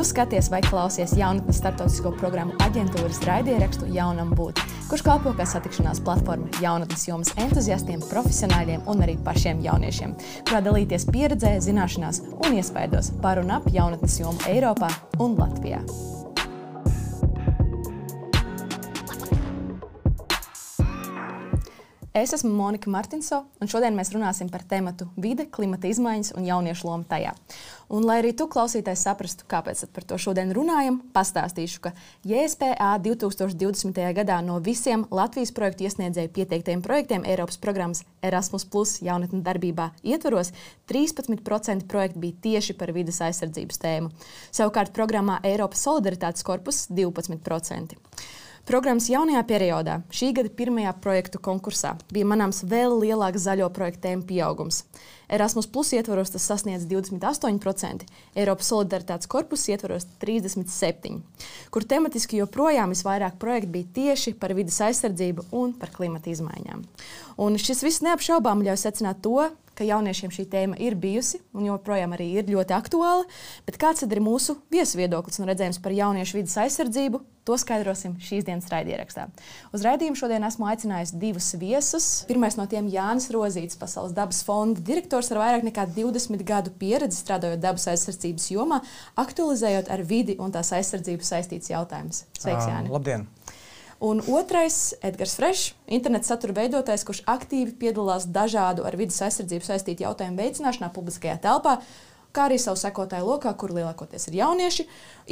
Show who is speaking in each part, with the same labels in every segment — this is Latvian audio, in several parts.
Speaker 1: Tu skaties vai klausies jaunatnes starptautisko programmu aģentūras raidierakstu Jaunam būt, kurš kalpo kā satikšanās platforma jaunatnes jomas entuziastiem, profesionāļiem un arī pašiem jauniešiem, kurā dalīties pieredzē, zināšanās un iespaidos par un ap jaunatnes jomu Eiropā un Latvijā. Es esmu Monika Martinso, un šodien mēs runāsim par tēmu vide, klimata izmaiņas un jauniešu lomu tajā. Un, lai arī tu, klausītājs, saprastu, kāpēc par to šodien runājam, pastāstīšu, ka JSPA 2020. gadā no visiem Latvijas projektu iesniedzēju pieteiktajiem projektiem Eiropas programmas Erasmus Plus jaunatnes darbībā ietvaros 13% projektu bija tieši par vidas aizsardzības tēmu. Savukārt programmā Eiropas Solidaritātes korpus 12%. Programmas jaunajā periodā, šī gada pirmajā projektu konkursā, bija manāms vēl lielāks zaļo projektu tēmu pieaugums. Erasmus Plus ietvaros tas sasniedz 28%, Eiropas solidaritātes korpusa ietvaros 37%, kur tematiski joprojām visvairāk projektu bija tieši par vidas aizsardzību un par klimata izmaiņām. Un šis viss neapšaubām ļauj secināt to, ka jauniešiem šī tēma ir bijusi un joprojām arī ir ļoti aktuāla. Bet kāds ir mūsu viesu viedoklis un redzējums par jauniešu vidas aizsardzību? To skaidrosim šīs dienas raidierakstā. Uz raidījumu šodien esmu aicinājusi divus viesus. Pirmais no tiem - Jānis Rozīts, Pasaules dabas fonda direktors ar vairāk nekā 20 gadu pieredzi strādājot dabas aizsardzības jomā, aktualizējot ar vidi un tās aizsardzību saistīts jautājums. Sveiks, Jāni!
Speaker 2: Labdien!
Speaker 1: Un otrais - Edgars Frešs, interneta satura veidotājs, kurš aktīvi piedalās dažādu ar vidas aizsardzību saistītu jautājumu veicināšanā publiskajā telpā, kā arī savu sekotāju lokā, kur lielākoties ir jaunieši,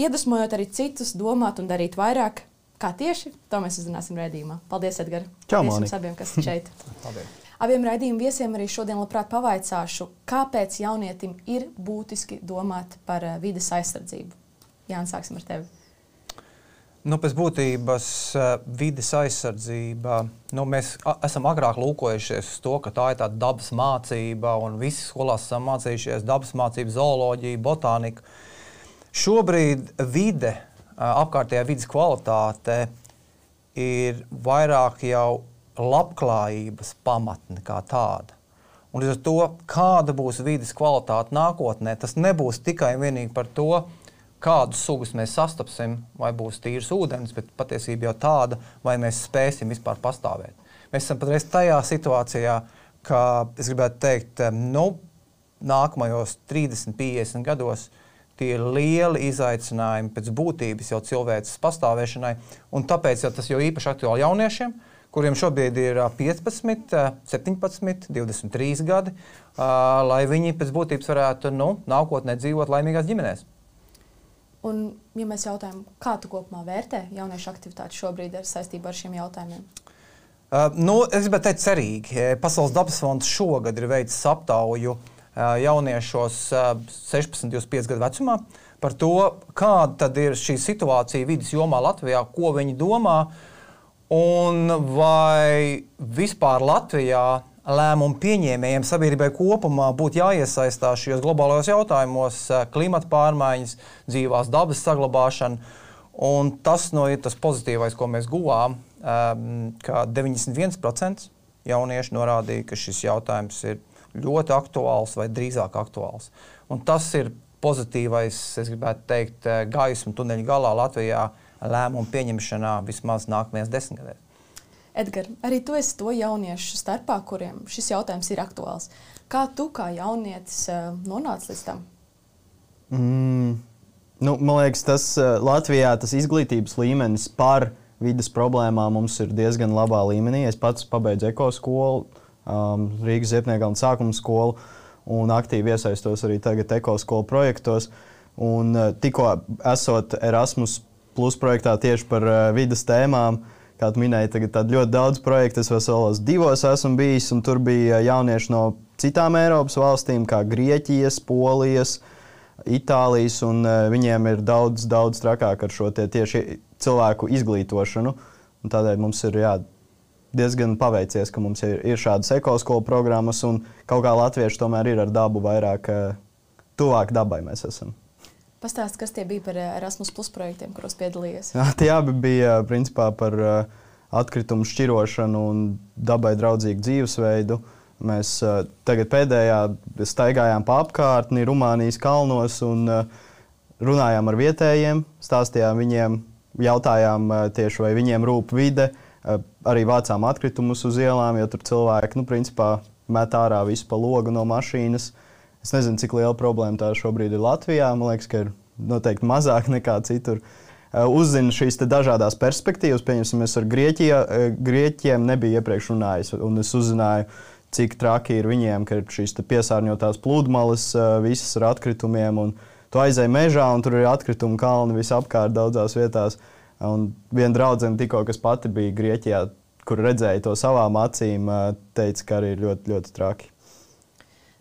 Speaker 1: iedvesmojot arī citus domāt un darīt vairāk. Kā tieši to mēs uzzināsim redzējumā. Paldies, Edgars!
Speaker 3: Čau,
Speaker 1: jums abiem, kas šeit! Abiem raidījumu viesiem arī šodien labprāt pavaicāšu, kāpēc jaunietim ir būtiski domāt par eh, vidas aizsardzību. Jānis, sāksim ar tevi.
Speaker 2: Nu, pēc būtības eh, vidas aizsardzība. Nu, mēs esam agrāk lūkojušies uz to, ka tā ir tāda dabas mācība, un visi skolās esam mācījušies dabas mācību, zooloģiju, botāniku. Šobrīd vide, apkārtējā vidas kvalitāte ir vairāk jau labklājības pamatne kā tāda. Un līdz ar to, kāda būs vidas kvalitāte nākotnē, tas nebūs tikai un vienīgi par to, kādus sugus mēs sastapsim, vai būs tīrs ūdens, bet patiesībā jau tāda, vai mēs spēsim vispār pastāvēt. Mēs esam patreiz tajā situācijā, ka es gribētu teikt, nu, nākamajos 30, 50 gados tie ir lieli izaicinājumi pēc būtības jau cilvēces pastāvēšanai, un tāpēc jau tas jau īpaši aktuāli jauniešiem, kuriem šobrīd ir 15, 17, 23 gadi, lai viņi pēc būtības varētu nu, nākotnē dzīvot laimīgās ģimenēs.
Speaker 1: Un, ja mēs jautājam, kā tu kopumā vērtē jauniešu aktivitāti šobrīd ar saistībā ar šiem jautājumiem?
Speaker 2: Uh, nu, es gribētu teikt, cerīgi. Pasaules dabas fonds šogad ir veicis aptauju uh, jauniešos uh, 16, 25 gadu vecumā par to, kāda ir šī situācija vidas jomā Latvijā, ko viņi domā un vai vispār Latvijā lēmumu pieņēmējiem, sabiedrībai kopumā būtu jāiesaistās šajos globālajos jautājumos, eh, klimata pārmaiņas, dzīvās dabas saglabāšana. Un tas no, ir tas pozitīvais, ko mēs guvām, um, ka 91% jaunieši norādīja, ka šis jautājums ir ļoti aktuāls vai drīzāk aktuāls. Un tas ir pozitīvais, es gribētu teikt, eh, gaismu tuneļa galā Latvijā lēmumu pieņemšanā vismaz nākamajās desmitgadēs.
Speaker 1: Edgars, arī tu esi to jauniešu starpā, kuriem šis jautājums ir aktuāls. Kā tu, kā jaunietis, eh, nonāci līdz tam?
Speaker 3: Mm, nu, man liekas, tas uh, Latvijā tas izglītības līmenis par vidas problēmām mums ir diezgan labā līmenī. Es pats pabeidzu ekoskolu, um, Rīgas Ziepniekā un sākuma skolu, un aktīvi iesaistos arī tagad ekoskolu projektos. Un uh, tikko esot Erasmus Plus projektā tieši par uh, vidas tēmām, uh, kā tu minēji, tagad ļoti daudz projektu. Es veselos divos esmu bijis, un tur bija jaunieši no citām Eiropas valstīm, kā Grieķijas, Polijas, Itālijas, un uh, viņiem ir daudz, daudz trakāk ar šo tie tieši cilvēku izglītošanu. Tādēļ mums ir jā, diezgan paveicies, ka mums ir, ir šādas ekoskolu programmas, un kaut kā latvieši tomēr ir ar dabu vairāk, uh, tuvāk dabai mēs esam.
Speaker 1: Pastāst, kas tie bija par eh, Erasmus Plus projektiem, kuros piedalījies?
Speaker 3: Jā, tie abi bija principā par eh, atkritumu šķirošanu un dabai draudzīgu dzīvesveidu. Mēs uh, tagad pēdējā staigājām pa apkārtni Rumānijas kalnos un uh, runājām ar vietējiem, stāstījām viņiem, jautājām tieši, vai viņiem rūp vide. Arī vācām atkritumus uz ielām, jo tur cilvēki, nu, principā, met ārā visu pa logu no mašīnas. Es nezinu, cik liela problēma tā šobrīd ir Latvijā. Man liekas, ka ir noteikti mazāk nekā citur. Uzzinu šīs dažādas perspektīvas. Pieņemsim, es ar Grieķiju, Grieķiem nebiju iepriekš runājis, un es uzzināju, cik traki ir viņiem, ka ir šīs piesārņotās pludmales, visas ar atkritumiem. Tu aizēji mežā, un tur ir atkrituma kalni visapkārt daudzās vietās. Un viena draudzene tikko, kas pati bija Grieķijā, kur redzēja to savām acīm, teica, ka arī ļoti, ļoti traki.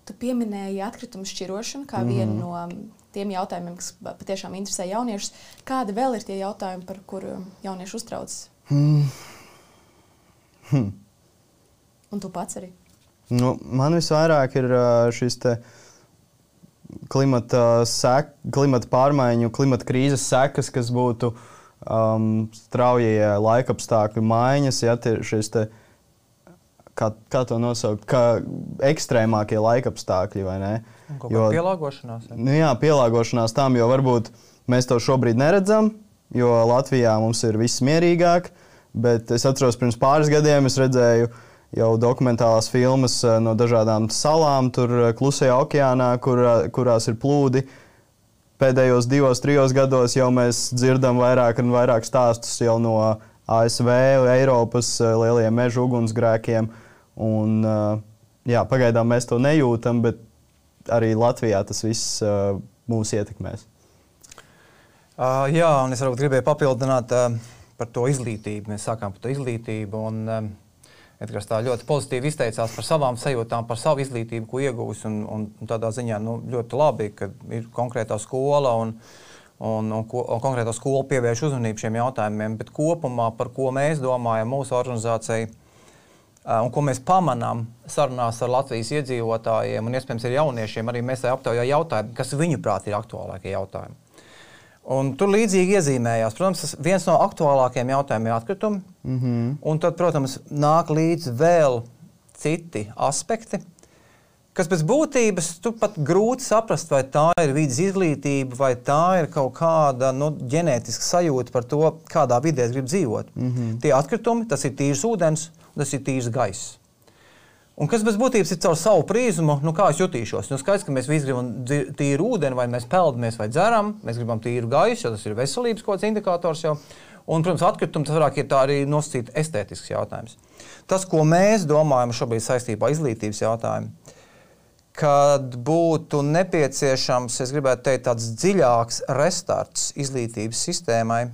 Speaker 1: Tu pieminēji atkritumu šķirošanu kā mm. vienu no tiem jautājumiem, kas patiešām interesē jauniešus. Kādi vēl ir tie jautājumi, par kuriem jaunieši uztraucas? Hmm. Hmm. Un tu pats arī?
Speaker 3: Nu, man visvairāk ir šis klimata, sek, klimata pārmaiņu, klimata krīzes sekas, kas būtu um, straujie laikapstākļu maiņas, ja šis te, kā, kā to nosaukt, kā ekstrēmākie laikapstākļi, vai ne?
Speaker 2: Jo, pielāgošanās.
Speaker 3: Ja? Nu, jā, pielāgošanās tam, jo varbūt mēs to šobrīd neredzam, jo Latvijā mums ir viss mierīgāk, bet es atceros, pirms pāris gadiem es redzēju, uh, jau dokumentālās filmas eh, no dažādām salām, tur eh, klusajā okeānā, kur, eh, kurās ir plūdi. Pēdējos divos, trijos gados jau mēs dzirdam vairāk un vairāk stāstus no ASV, Eiropas lielajiem meža ugunsgrēkiem. Un, jā, pagaidām mēs to nejūtam, bet arī Latvijā tas viss mūs ietekmēs.
Speaker 2: Uh, jā, un es varbūt gribēju papildināt uh, par to izglītību. Mēs sākām par to izglītību. Un, uh, Edgars tā ļoti pozitīvi izteicās par savām sajūtām, par savu izglītību, ko ieguvis. Un, un, un tādā ziņā nu, ļoti labi, ka ir konkrētā skola un, un, un, ko, un konkrētā skola pievērš uzmanību šiem jautājumiem. Bet kopumā par ko mēs domājam mūsu organizācijai un ko mēs pamanām sarunās ar Latvijas iedzīvotājiem un iespējams ar jauniešiem, arī mēs aptaujā jautājumi, kas viņuprāt ir aktuālākie jautājumi. Un tur līdzīgi iezīmējās. Protams, viens no aktuālākajiem jautājumiem ir atkritumi. Mm -hmm. Un tad, protams, nāk līdzi vēl citi aspekti, kas pēc būtības tu pat grūti saprast, vai tā ir vidas izglītība, vai tā ir kaut kāda nu, ģenētiska sajūta par to, kādā vidē es gribu dzīvot. Mm -hmm. Tie atkritumi, tas ir tīrs ūdens, tas ir tīrs gaiss. Un kas bez būtības ir caur savu prizmu, nu kā es jutīšos? Nu, skaidrs, ka mēs visi gribam tīru ūdeni, vai mēs peldamies vai dzeram, mēs gribam tīru gaisu, jo tas ir veselības kaut kāds indikators. Jau. Un, protams, atkritumi tas vairāk ir arī nosacīts estētisks jautājums. Tas, ko mēs domājam šobrīd saistībā ar izglītības jautājumu, kad būtu nepieciešams, es gribētu teikt, tāds dziļāks restarts izglītības sistēmai,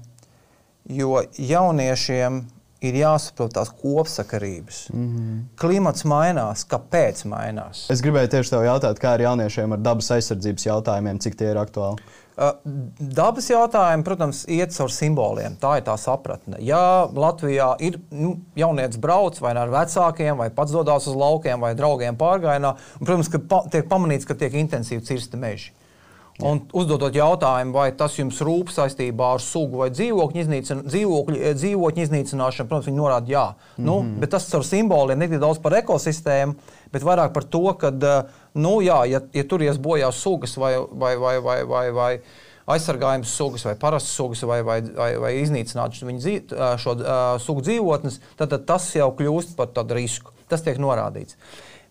Speaker 2: jo jauniešiem ir jāsaprot tās kopsakarības. Mm -hmm. Klimats mainās, kāpēc mainās?
Speaker 3: Es gribēju tieši tev jautāt, kā ir jauniešiem ar dabas aizsardzības jautājumiem, cik tie ir aktuāli?
Speaker 2: Uh, dabas jautājumi, protams, iet caur simboliem. Tā ir tā sapratne. Ja Latvijā ir nu, jaunietis brauc vai ar vecākiem, vai pats dodas uz laukiem, vai draugiem pārgājienā, un, protams, ka pa, tiek pamanīts, ka tiek intensīvi cirsti meži. Un uzdodot jautājumu, vai tas jums rūp saistībā ar sugu vai dzīvokļu, iznīcin, dzīvokļu, eh, dzīvokļu iznīcināšanu, protams, viņi norāda, jā. Mm -hmm. nu, mhm. bet tas ar simboliem ne tik daudz par ekosistēmu, bet vairāk par to, ka, eh, nu, jā, ja, ja tur ies bojā sugas vai, vai, vai, vai, vai, vai aizsargājums sugas vai parastas sugas vai, vai, vai, vai iznīcināt dzīv, eh, šo uh, sugu dzīvotnes, tad, tad tas jau kļūst par tādu risku. Tas tiek norādīts.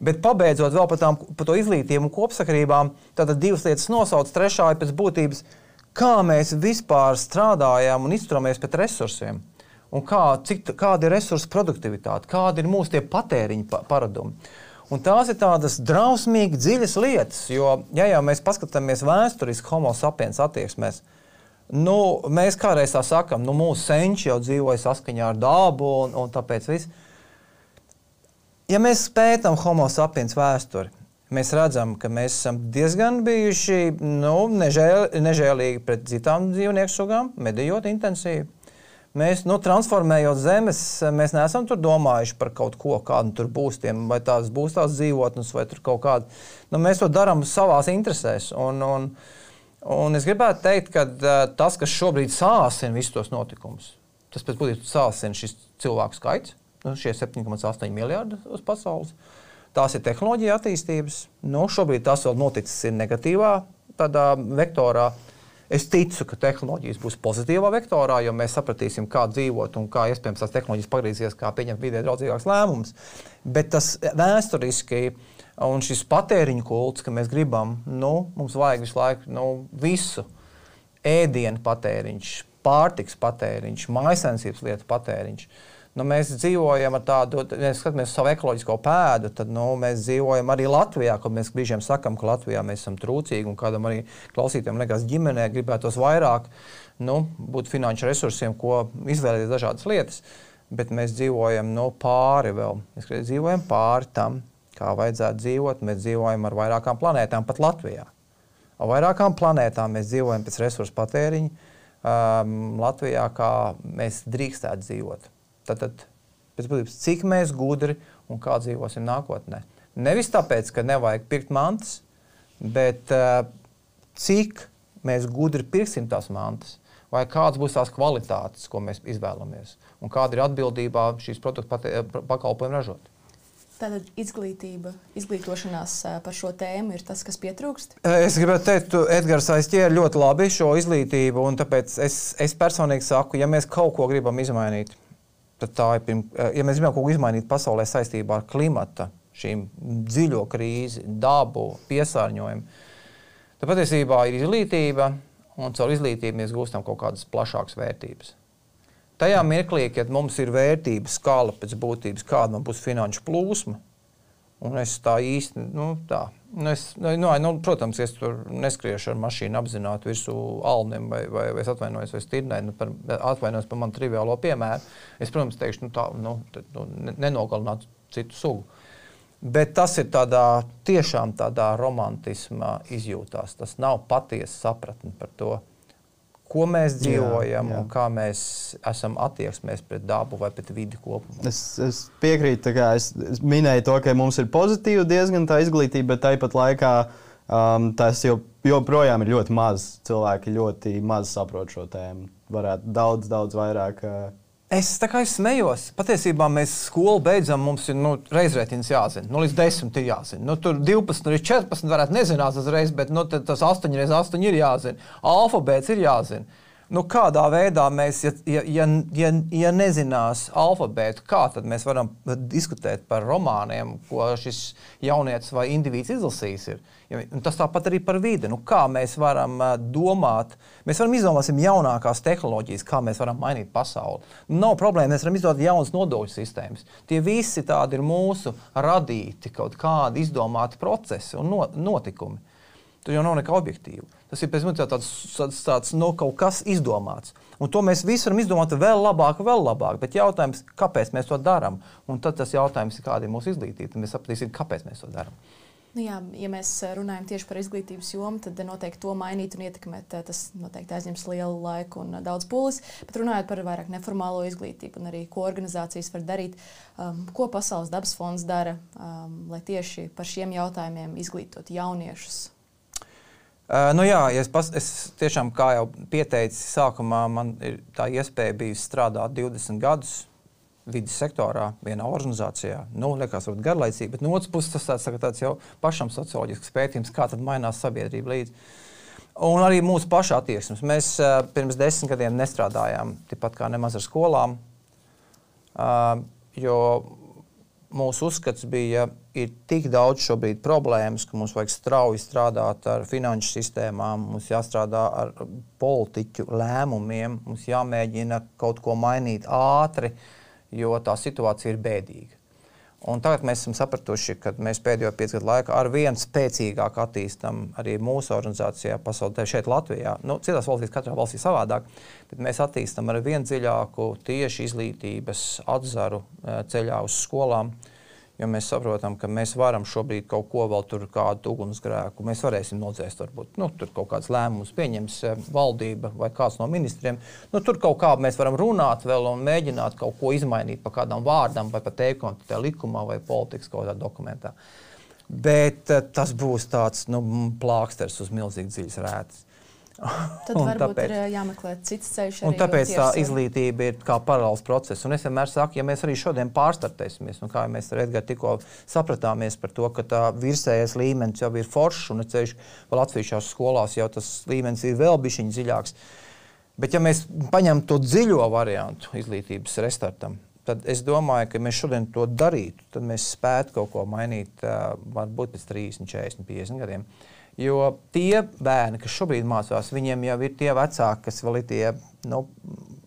Speaker 2: Bet pabeidzot vēl par, tām, par to izglītību un kopsakarībām, tad divas lietas nosauc. Trešā ir pēc būtības, kā mēs vispār strādājam un izturamies pret resursiem. Un kā, cik, kāda ir resursu produktivitāte, kāda ir mūsu patēriņa paradumi. Un tās ir tādas drausmīgi dziļas lietas, jo, ja jau mēs paskatāmies vēsturiski homo sapiens attieksmēs, nu, mēs kādreiz tā sakām, nu, mūsu senči jau dzīvoja saskaņā ar dabu un, un tāpēc viss. Ja mēs pētām homo sapiens vēsturi, mēs redzam, ka mēs esam diezgan bijuši nu, nežēl, nežēlīgi pret citām dzīvnieku sugām, medījot intensīvi. Mēs, nu, transformējot zemes, mēs neesam domājuši par kaut ko, kāda tur būs, tiem, vai tās būs tās dzīvotnes, vai tur kaut kāda. Nu, mēs to darām savā interesēs. Un, un, un es gribētu teikt, ka uh, tas, kas šobrīd sāsina visus tos notikumus, tas pēc būtības sāsina šis cilvēku skaits nu, šie 7,8 miljardi uz pasaules. Tās ir tehnoloģija attīstības. Nu, šobrīd tas vēl noticis negatīvā vektorā. Es ticu, ka tehnoloģijas būs pozitīvā vektorā, jo mēs sapratīsim, kā dzīvot un kā iespējams tās tehnoloģijas pagriezīsies, kā pieņemt vidē draudzīgākus lēmumus. Bet tas vēsturiski un šis patēriņa kults, ka mēs gribam, nu, mums vajag visu laiku nu, visu ēdienu patēriņš, pārtiks patēriņš, maisaimniecības lietu patēriņš. Nu, mēs dzīvojam ar tādu, ja skatāmies uz savu ekoloģisko pēdu, tad nu, mēs dzīvojam arī Latvijā, kur mēs brīžiem sakām, ka Latvijā mēs esam trūcīgi un kādam arī klausītājam liekas, ģimenē gribētos vairāk nu, būt finanšu resursiem, ko izvēlēties dažādas lietas. Bet mēs dzīvojam nu, pāri vēl. Mēs dzīvojam pāri tam, kā vajadzētu dzīvot. Mēs dzīvojam ar vairākām planētām, pat Latvijā. Ar vairākām planētām mēs dzīvojam pēc resursu patēriņa um, Latvijā, kā mēs drīkstētu dzīvot. Tad, tad pēc būtības, cik mēs gudri un kā dzīvosim nākotnē. Nevis tāpēc, ka nevajag pirkt mantas, bet uh, cik mēs gudri pirksim tās mantas, vai kādas būs tās kvalitātes, ko mēs izvēlamies, un kāda ir atbildība šīs produktu pakalpojumu ražot.
Speaker 1: Tātad izglītība, izglītošanās par šo tēmu ir tas, kas pietrūkst?
Speaker 2: Es gribētu teikt, Edgars aizķēra ļoti labi šo izglītību. Tāpēc es, es personīgi saku, ja mēs kaut ko gribam izmainīt, tad tā ir pirms, ja mēs gribam kaut ko izmainīt pasaulē saistībā ar klimata, šīm dziļo krīzi, dabu, piesārņojumu, tad patiesībā ir izglītība, un caur izglītību mēs gūstam kaut kādas plašākas vērtības. Tajā mirklī, kad mums ir vērtības skala pēc būtības, kāda būs finanšu plūsma, un es tā īsti, nu, tā, es, nu, nu, protams, es tur neskriešu ar mašīnu apzināti virsū alniem, vai, vai, vai es atvainojos, vai stirnēju, nu, par, atvainojos par manu triviālo piemēru. Es, protams, teikšu, nu, tā, nu, nu, nenogalināt citu sugu. Bet tas ir tādā tiešām tādā romantismā izjūtās. Tas nav patiesa sapratne par to, ko mēs dzīvojam jā, jā. un kā mēs esam attieksmēs pret dabu vai pret vidi kopumā.
Speaker 3: Es, es piekrītu, ka es, es minēju to, ka mums ir pozitīva diezgan tā izglītība, bet tāpat laikā um, tas joprojām ir ļoti maz. Cilvēki ļoti maz saprot šo tēmu. Varētu daudz, daudz vairāk. Uh,
Speaker 2: Es tā kā es smējos. Patiesībā mēs skolu beidzam, mums ir nu, reizrēķins jāzina. Nu, līdz 10 ir jāzina. Nu, tur 12, arī 14 varētu nezināt uzreiz, bet nu, tas 8 reizes 8 ir jāzina. Alfabēts ir jāzina. Nu, kādā veidā mēs, ja, ja, ja, ja, ja nezinās alfabētu, kā tad mēs varam diskutēt par romāniem, ko šis jaunietis vai indivīds izlasījis? Ir? Ja, tas tāpat arī par vidi. Nu, kā mēs varam domāt, mēs varam izdomāt jaunākās tehnoloģijas, kā mēs varam mainīt pasauli. Nu, nav problēma, mēs varam izdomāt jaunas nodokļu sistēmas. Tie visi tādi ir mūsu radīti kaut kādi izdomāti procesi un no, notikumi. Tur jau nav nekā objektīva. Tas ir pēc tam tāds, tāds, tāds no kaut kas izdomāts. Un to mēs visi varam izdomāt vēl labāk, vēl labāk. Bet jautājums, kāpēc mēs to darām? Un tad tas jautājums ir, kāda ir mūsu izglītība. Mēs sapratīsim, kāpēc mēs to darām.
Speaker 1: Nu jā, ja mēs eh, runājam tieši par izglītības jomu, tad noteikti to mainīt un ietekmēt. Eh, tas noteikti aizņems lielu laiku un eh, daudz pūles. Bet runājot par vairāk neformālo izglītību un arī ko organizācijas var darīt, um, ko Pasaules dabas fonds dara, um, lai tieši par šiem jautājumiem izglītot jauniešus.
Speaker 2: Uh, nu jā, es, pas, es tiešām, kā jau pieteicu, sākumā man ir tā iespēja bijusi strādāt 20 gadus vidas sektorā, vienā organizācijā. Nu, liekas, varbūt garlaicīgi, bet no otras puses tas tāds, tāds jau pašam socioloģisks pētījums, kā tad mainās sabiedrība līdzi. Un arī mūsu paša attieksmes. Mēs uh, pirms desmit gadiem nestrādājām tikpat kā nemaz ar skolām, uh, jo mūsu uzskats bija, ir tik daudz šobrīd problēmas, ka mums vajag strauji strādāt ar finanšu sistēmām, mums jāstrādā ar politiķu lēmumiem, mums jāmēģina kaut ko mainīt ātri. Uh, jo tā situācija ir bēdīga. Un tagad mēs esam sapratuši, ka mēs pēdējo piecu gadu laikā ar vien spēcīgāk attīstām arī mūsu organizācijā, pasaulē, šeit Latvijā. Nu, citās valstīs, katrā valstī savādāk, bet mēs attīstām ar vien dziļāku tieši izglītības atzaru eh, ceļā uz skolām. Uh, jo mēs saprotam, ka mēs varam šobrīd kaut ko vēl tur, kādu ugunsgrēku, mēs varēsim nodzēst, varbūt nu, tur kaut kāds lēmums pieņems eh, valdība vai kāds no ministriem. Nu, tur kaut kā mēs varam runāt vēl un mēģināt kaut ko izmainīt pa kādam vārdam vai pa teikumam, tajā likumā vai politikas kaut kādā dokumentā. Bet uh, tas būs tāds nu, plāksters uz milzīgi dziļas rētas.
Speaker 1: Tad
Speaker 2: Un
Speaker 1: varbūt
Speaker 2: tāpēc-
Speaker 1: ir jāmeklē cits ceļš.
Speaker 2: Un tāpēc tā izglītība ir kā paralēls process. Un es vienmēr saku, ja mēs arī šodien pārstartēsimies, un kā mēs ar Edgars tikko sapratāmies par to, ka tā virsējais līmenis jau ir foršs, un ceļš atsevišķās skolās jau tas līmenis ir vēl bišķiņ dziļāks. Bet ja mēs paņemam to dziļo variantu izglītības restartam, tad es domāju, ka mēs šodien to darītu, tad mēs spētu kaut ko mainīt ā, varbūt pēc 30, 40, 50 gadiem. Jo tie bērni, kas šobrīd mācās, viņiem jau ir tie vecāki, kas vēl ir tie, nu,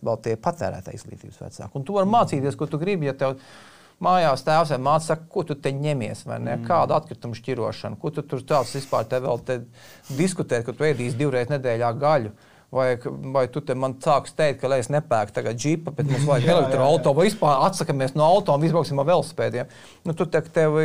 Speaker 2: vēl tie patērētāji izglītības vecāki. Un tu vari mācīties, ko tu gribi, ja tev mājās tēvs vai māte saka, ko tu te ņemies, vai ne? Kādu atkritumu šķirošanu, ko tu tur tāds vispār te vēl te diskutēt, ka tu ēdīsi divreiz nedēļā gaļu. Vai, vai tu te man sāksi teikt, ka es nepērku tagad džipa, bet mums vajag elektroautorātu, vai vispār atsakāmies no auto un izbrauksim ar velospēdiem? Nu, tu te, tev,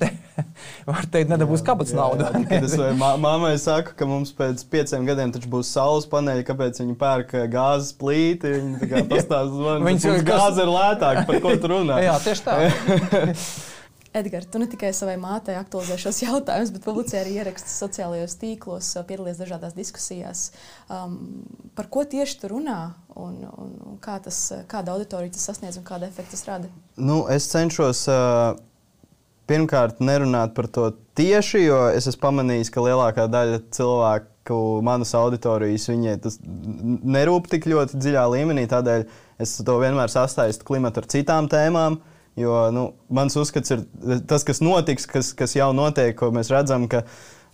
Speaker 2: te, var teikt, nedabūs kabatas naudu.
Speaker 3: es mammai saku, ka mums pēc pieciem gadiem taču būs saules paneļi, kāpēc viņi pērk eh, gāzes plīti. Viņi pastāsta,
Speaker 2: jau-
Speaker 3: gāze ir lētāka, par ko tu runā.
Speaker 2: Jā, tieši tā.
Speaker 1: Edgars, tu ne tikai savai mātei aktualizē šos jautājumus, bet publicē arī ierakstus sociālajos tīklos, piedalījies dažādās diskusijās. Um, par ko tieši tu runā un, un, un kā tas, kāda auditorija tas sasniedz un kāda efekta tas rada?
Speaker 3: Nu, es cenšos uh, pirmkārt nerunāt par to tieši, jo es esmu pamanījis, ka lielākā daļa cilvēku manas auditorijas viņai tas nerūp tik ļoti dziļā līmenī. Tādēļ es to vienmēr sastaistu klimatu ar citām tēmām. Jo nu, mans uzskats ir tas, kas notiks, kas, kas jau notiek, ko mēs redzam, ka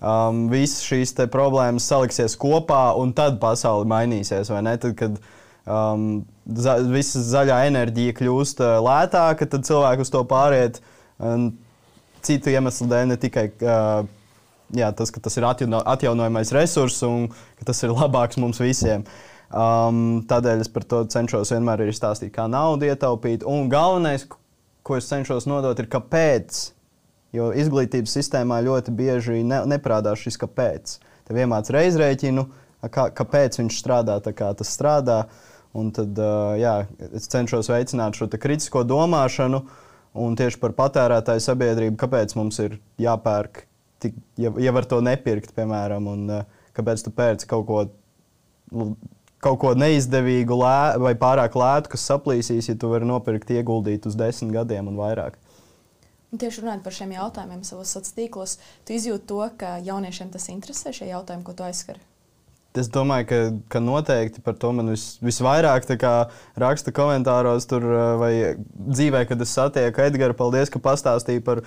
Speaker 3: um, visas šīs problēmas saliksies kopā un tad pasaule mainīsies. Tad, kad um, za, visa zaļā enerģija kļūst uh, lētāka, tad cilvēki uz to pāriet. Um, citu iemeslu dēļ, ne tikai uh, jā, tas, ka tas ir atjauno, atjaunojamais resurs un ka tas ir labāks mums visiem. Um, tādēļ es par to cenšos vienmēr arī stāstīt, kā naudu ietaupīt. Un galvenais, ko es cenšos nodot, ir kāpēc. Jo izglītības sistēmā ļoti bieži ne, neparādās šis kāpēc. Tev iemācīja reizrēķinu, kā, kāpēc viņš strādā tā, kā tas strādā. Un tad jā, es cenšos veicināt šo kritisko domāšanu un tieši par patērētāju sabiedrību, kāpēc mums ir jāpērk, tik, ja, ja var to nepirkt, piemēram, un kāpēc tu pērci kaut ko kaut ko neizdevīgu lē, vai pārāk lētu, kas saplīsīs, ja tu vari nopirkt, ieguldīt uz desmit gadiem un vairāk.
Speaker 1: Un tieši runājot par šiem jautājumiem savos sociālos tīklos, tu izjūti to, ka jauniešiem tas interesē šie jautājumi, ko tu aizskari.
Speaker 3: Es domāju, ka, ka noteikti par to man vis, visvairāk kā raksta komentāros, tur, uh, vai dzīvē, kad es satieku Edgars. Paldies, ka pastāstīji par,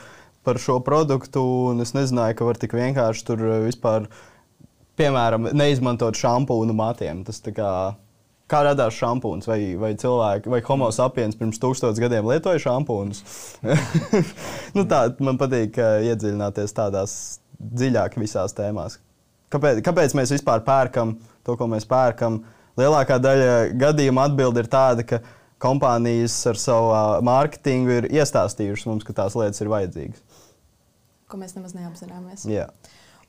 Speaker 3: par šo produktu. Es nezināju, ka var tik vienkārši tur uh, vispār, piemēram, neizmantot šampūnu matiem. Tas tā kā, kā radās šampūns, vai, vai cilvēki, vai homo sapiens pirms tūkstotis gadiem lietoja šampūnus. nu, tā, man patīk uh, iedziļināties tādās dziļāk visās tēmās. Kāpēc, kāpēc mēs vispār pērkam to, ko mēs pērkam? Lielākā daļa gadījumu atbilde ir tāda, ka kompānijas ar savu ā, mārketingu ir iestāstījušas mums, ka tās lietas ir vajadzīgas.
Speaker 1: Ko mēs nemaz neapzināmies.
Speaker 3: Jā.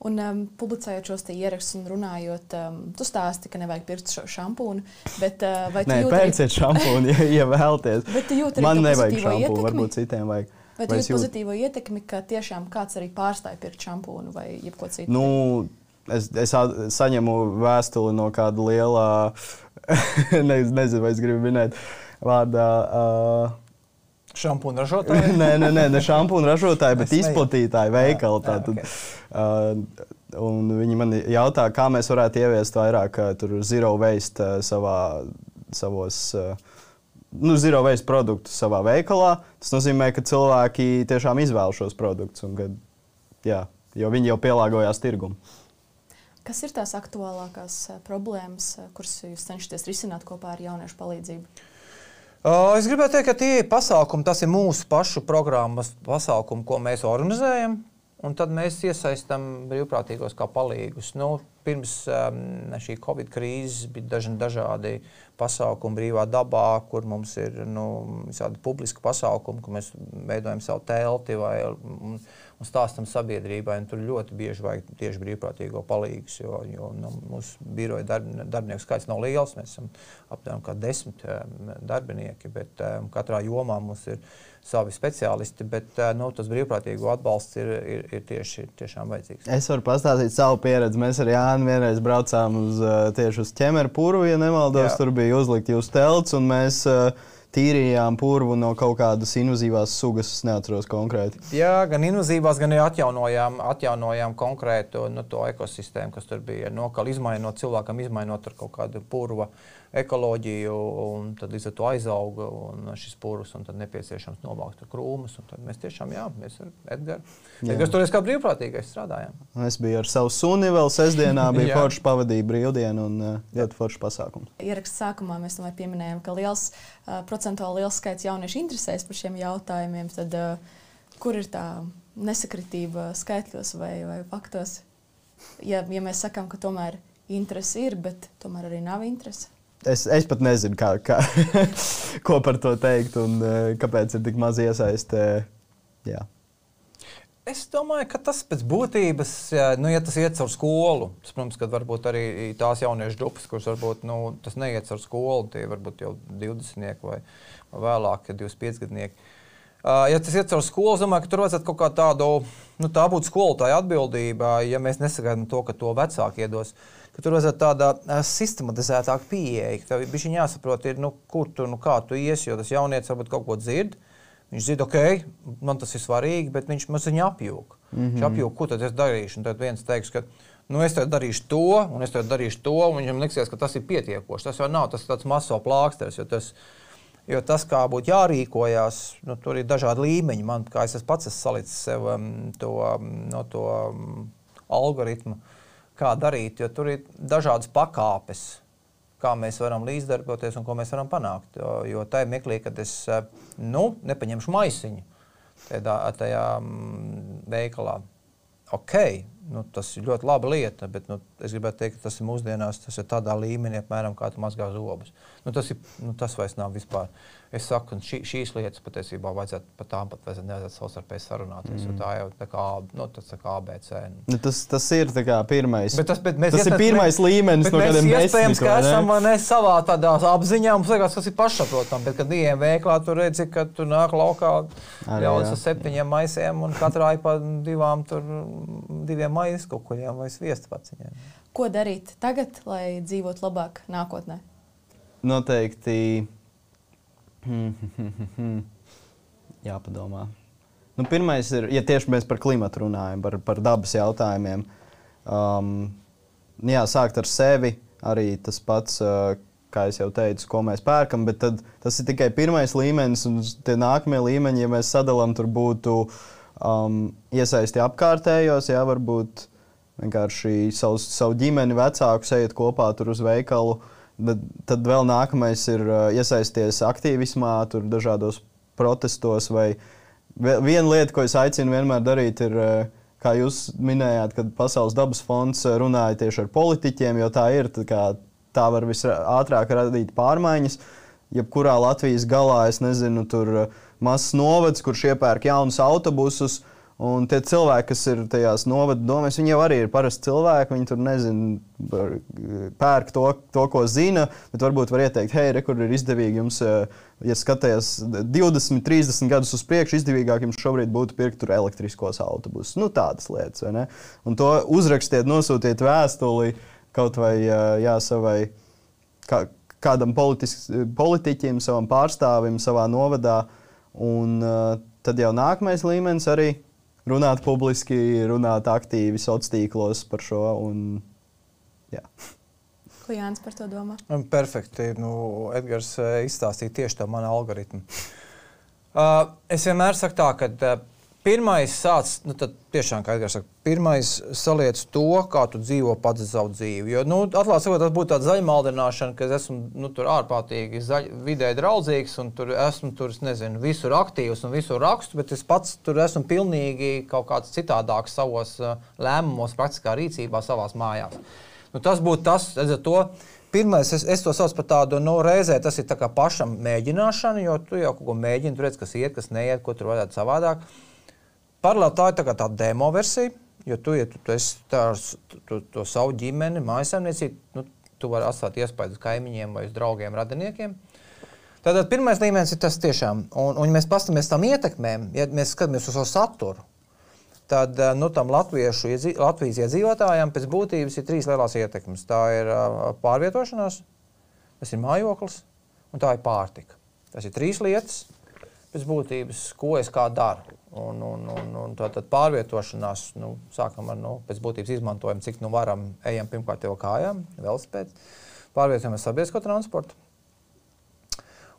Speaker 1: Un um, publicējot šos ierakstus un runājot, um, tu stāsti, ka nevajag pirkt šo šampūnu. Bet, uh, vai tu
Speaker 3: Nē,
Speaker 1: jūti
Speaker 3: pērciet šampūnu, ja, ja vēlaties.
Speaker 1: Bet tu jūti
Speaker 3: Man nevajag šampūnu,
Speaker 1: ietekmi?
Speaker 3: varbūt citiem vajag.
Speaker 1: Vai tu jūti pozitīvo ietekmi, ka tiešām kāds arī pārstāja pirkt šampūnu vai jebko citu?
Speaker 3: Nu, es, es saņemu vēstuli no kāda liela, ne, nezinu, vai es gribu minēt, vārdā. Uh,
Speaker 2: Šampūna ražotāji.
Speaker 3: nē, nē, nē, ne šampūnu ražotāji, bet izplatītāji veikali.
Speaker 2: Jā,
Speaker 3: tātad.
Speaker 2: ok.
Speaker 3: Uh, un viņi man jautā, kā mēs varētu ieviest vairāk uh, tur zero waste uh, savā, savos. Uh, Nu, zero waste produktus savā veikalā. Tas nozīmē, ka cilvēki tiešām izvēlas šos produktus, un, kad, jā, jo viņi jau pielāgojās tirgumam.
Speaker 1: Kas ir tās aktuālākās eh, problēmas, eh, kuras jūs cenšaties risināt kopā ar jauniešu palīdzību?
Speaker 2: Es gribētu teikt, ka tie pasākumi, tas ir mūsu pašu programmas pasākumi, ko mēs organizējam. Un tad mēs iesaistām brīvprātīgos kā palīgus. Nu, pirms um, šī Covid krīzes bija daži dažādi pasākumi brīvā dabā, kur mums ir nu, publiski pasākumi, kur mēs veidojam savu telti vai, un, un stāstam sabiedrībai. un Tur ļoti bieži vajag tieši brīvprātīgo palīgus, jo, jo nu, mūsu biroja darb, darbinieku skaits nav liels. Mēs esam apmēram desmit um, darbinieki, bet um, katrā jomā mums ir savi speciālisti, bet uh, nu, tas brīvprātīgo atbalsts ir, ir, ir tieši tiešām vajadzīgs.
Speaker 3: Es varu pastāstīt savu pieredzi. Mēs ar Jānu vienreiz braucām uz, tieši uz ķemeru pūru, ja nemaldos. Jā. Tur bija uzlikti jūsu telts, un mēs uh, tīrījām purvu no kaut kādas invazīvās sugas. Es neatceros konkrēti.
Speaker 2: Jā, gan invazīvās, gan arī atjaunojām, atjaunojām konkrētu nu, ekosistēmu, kas tur bija. Nokal, izmainot cilvēkam, izmainot kaut kādu purvu ekoloģiju, un tad līdz ar to aizauga šis purvs, un tad nepieciešams novākt krūmus. Tad mēs tiešām, jā, mēs ar Edgars. Edgars toreiz kā brīvprātīgais strādājām.
Speaker 3: Es biju ar savu suni vēl sestdienā, bija forši pavadīja brīvdienu un uh, ļoti forši pasākums.
Speaker 1: Ieraksts sākumā mēs tomēr pieminējām, ka liels, uh, procentuāli liels skaits jauniešu interesēs par šiem jautājumiem. Tad, uh, kur ir tā nesakritība skaitļos vai, vai faktos? Ja, ja mēs sakām, ka tomēr interese ir, bet tomēr arī nav interese.
Speaker 3: Es, es pat nezinu, kā, kā, ko par to teikt un uh, kāpēc ir tik maz iesaiste. Jā.
Speaker 2: Es domāju, ka tas pēc būtības, nu, ja tas iet caur skolu, tas, protams, ka varbūt arī tās jauniešu grupas, kuras varbūt nu, tas neiet caur skolu, tie varbūt jau 20 vai, vēlāk, 25 gadnieki. Ja tas iet caur skolu, es domāju, ka tur vajadzētu kaut kā tādu, nu, tā būtu skolotāja atbildība, ja mēs nesagaidām to, ka to vecāki iedos. Uh, ka tur vajadzētu tāda sistematizētāka pieeja. Tev bija jāsaprot, ir, nu, kur tu, nu, kā tu iesi, jo tas jaunietis varbūt kaut ko dzird. Viņš zina, ok, man tas ir svarīgi, bet viņš mazliet apjūg. Mm -hmm. Viņš apjūg, ko tad es darīšu. Un tad viens teiks, ka nu, es darīšu to, un es darīšu to, un viņam liksies, ka tas ir pietiekoši. Tas jau nav tas tāds maso plāksters. Jo tas, jo tas, kā būtu jārīkojas, nu, tur ir dažādi līmeņi. Man, kā es pats esmu salicis sev um, to, um, no to um, algoritmu, kā darīt, jo tur ir dažādas pakāpes, kā mēs varam līdzdarboties un ko mēs varam panākt. Jo, jo tajā mirklī, kad es eh, nu, nepaņemšu maisiņu tajā, tajā mm, veikalā, ok, nu, tas ir ļoti laba lieta, bet nu, es gribētu teikt, ka tas ir mūsdienās, tas ir tādā līmenī, apmēram kā tu mazgā zobus. Nu, tas, ir, nu, tas vairs nav vispār. Es saku, ka šī, šīs lietas patiesībā vajadzētu par tām pat vajadzētu savstarpēji sarunāties. Mm. Tā jau tā kā, nu, tas tā kā ABC.
Speaker 3: Nu, tas, tas ir pirmais.
Speaker 2: Bet tas, bet
Speaker 3: tas ir pirmais mēs, līmenis,
Speaker 2: no kādiem mēs iespējams, ka esam ne, savā tādā apziņā. Mums liekas, tas ir pašsaprotami. Bet, kad ejam veiklā, tur redzi, ka tur nāk laukā ļaudis ar septiņiem maisiem un katrā ir pa divām, tur, diviem maizes kukuļiem vai sviestu paciņiem.
Speaker 1: Ko darīt tagad, lai dzīvotu labāk nākotnē?
Speaker 3: Noteikti Jāpadomā. Nu, pirmais ir, ja tieši mēs par klimatu runājam, par, par dabas jautājumiem, um, jā, sākt ar sevi. Arī tas pats, uh, kā jau teicu, ko mēs pērkam, bet tas ir tikai pirmais līmenis, un tie nākamie līmeņi, ja mēs sadalām, tur būtu um, iesaisti apkārtējos, jā, varbūt vienkārši savu, savu ģimeni, vecāku ejiet kopā uz veikalu. Uh, Tad, tad vēl nākamais ir uh, iesaisties aktīvismā, tur dažādos protestos. Viena lieta, ko es aicinu vienmēr darīt, ir, uh, kā jūs minējāt, kad Pasaules dabas fonds uh, runāja tieši ar politiķiem, jo tā ir. Tā, tā var visātrāk radīt pārmaiņas. Jebkurā Latvijas galā, es nezinu, tur mazs novads, kurš iepērk jaunus autobusus, uh, Un tie cilvēki, kas ir tajās novada domās, viņi jau arī ir parasti cilvēki. Viņi tur nezina, pērk to, to, ko zina, bet varbūt var ieteikt, hei, re, kur ir izdevīgi jums, eh, ja skatāties 20, 30 gadus uz priekšu, izdevīgāk jums šobrīd būtu pirkt elektriskos autobusus. Nu, tādas lietas, vai ne? Un to uzrakstiet, nosūtiet vēstuli kaut vai eh, jā, savai. Kā, kādam politis, politiķim, savam pārstāvim, savā novadā. Un uh, tad jau nākamais līmenis arī runāt publiski, runāt aktīvi sociālos tīklos par šo. Un, jā.
Speaker 1: Ko Jānis par to domā?
Speaker 2: Perfekti. Nu, Edgars eh, izstāstīja tieši tā mana algoritma. Uh, es vienmēr saku tā, ka uh, Pirmais sāc, nu tiešām, kā Edgars saka, pirmais saliec to, kā tu dzīvo pats savu dzīvi. Jo, nu, atklāt sakot, tas būtu tāds zaļmaldināšana, ka es esmu nu, tur ārprātīgi zaļ, vidē draudzīgs un tur esmu tur, nezinu, visur aktīvs un visur rakstu, bet es pats tur esmu pilnīgi kaut kāds citādāks savos uh, lēmumos, praktiskā rīcībā, savās mājās. Nu, tas būtu tas, redzat, to. Pirmais, es, es to saucu par tādu, nu, reizē tas ir tā pašam mēģināšana, jo tu jau kaut ko mēģini, tur redz, kas iet, kas neiet, ko tur varētu savādāk. Uh, Paralēli tā ir tā tāda demo versija, jo tu, ja tu, tu tās, tu, to savu ģimeni, mājasemniecību, nu, tu vari atstāt iespēju uz kaimiņiem vai uz draugiem, radiniekiem. Tātad pirmais līmenis ir tas tiešām, un, un ja mēs paskatāmies tam ietekmēm, ja mēs skatāmies uz to saturu, tad eh, nu, tam latviešu, Latvijas iedzīvotājiem pēc būtības ir trīs lielās ietekmes. Tā ir eh, pārvietošanās, tas ir mājoklis un tā ir pārtika. Tas ir trīs lietas pēc būtības, ko es kā daru. Un, un, un, un tā tad pārvietošanās, nu, sākam ar nu, pēc būtības izmantojumu, cik nu varam, ejam pirmkārt jau kājām, velosipēdu, pārvietojamies sabiedrisko transportu.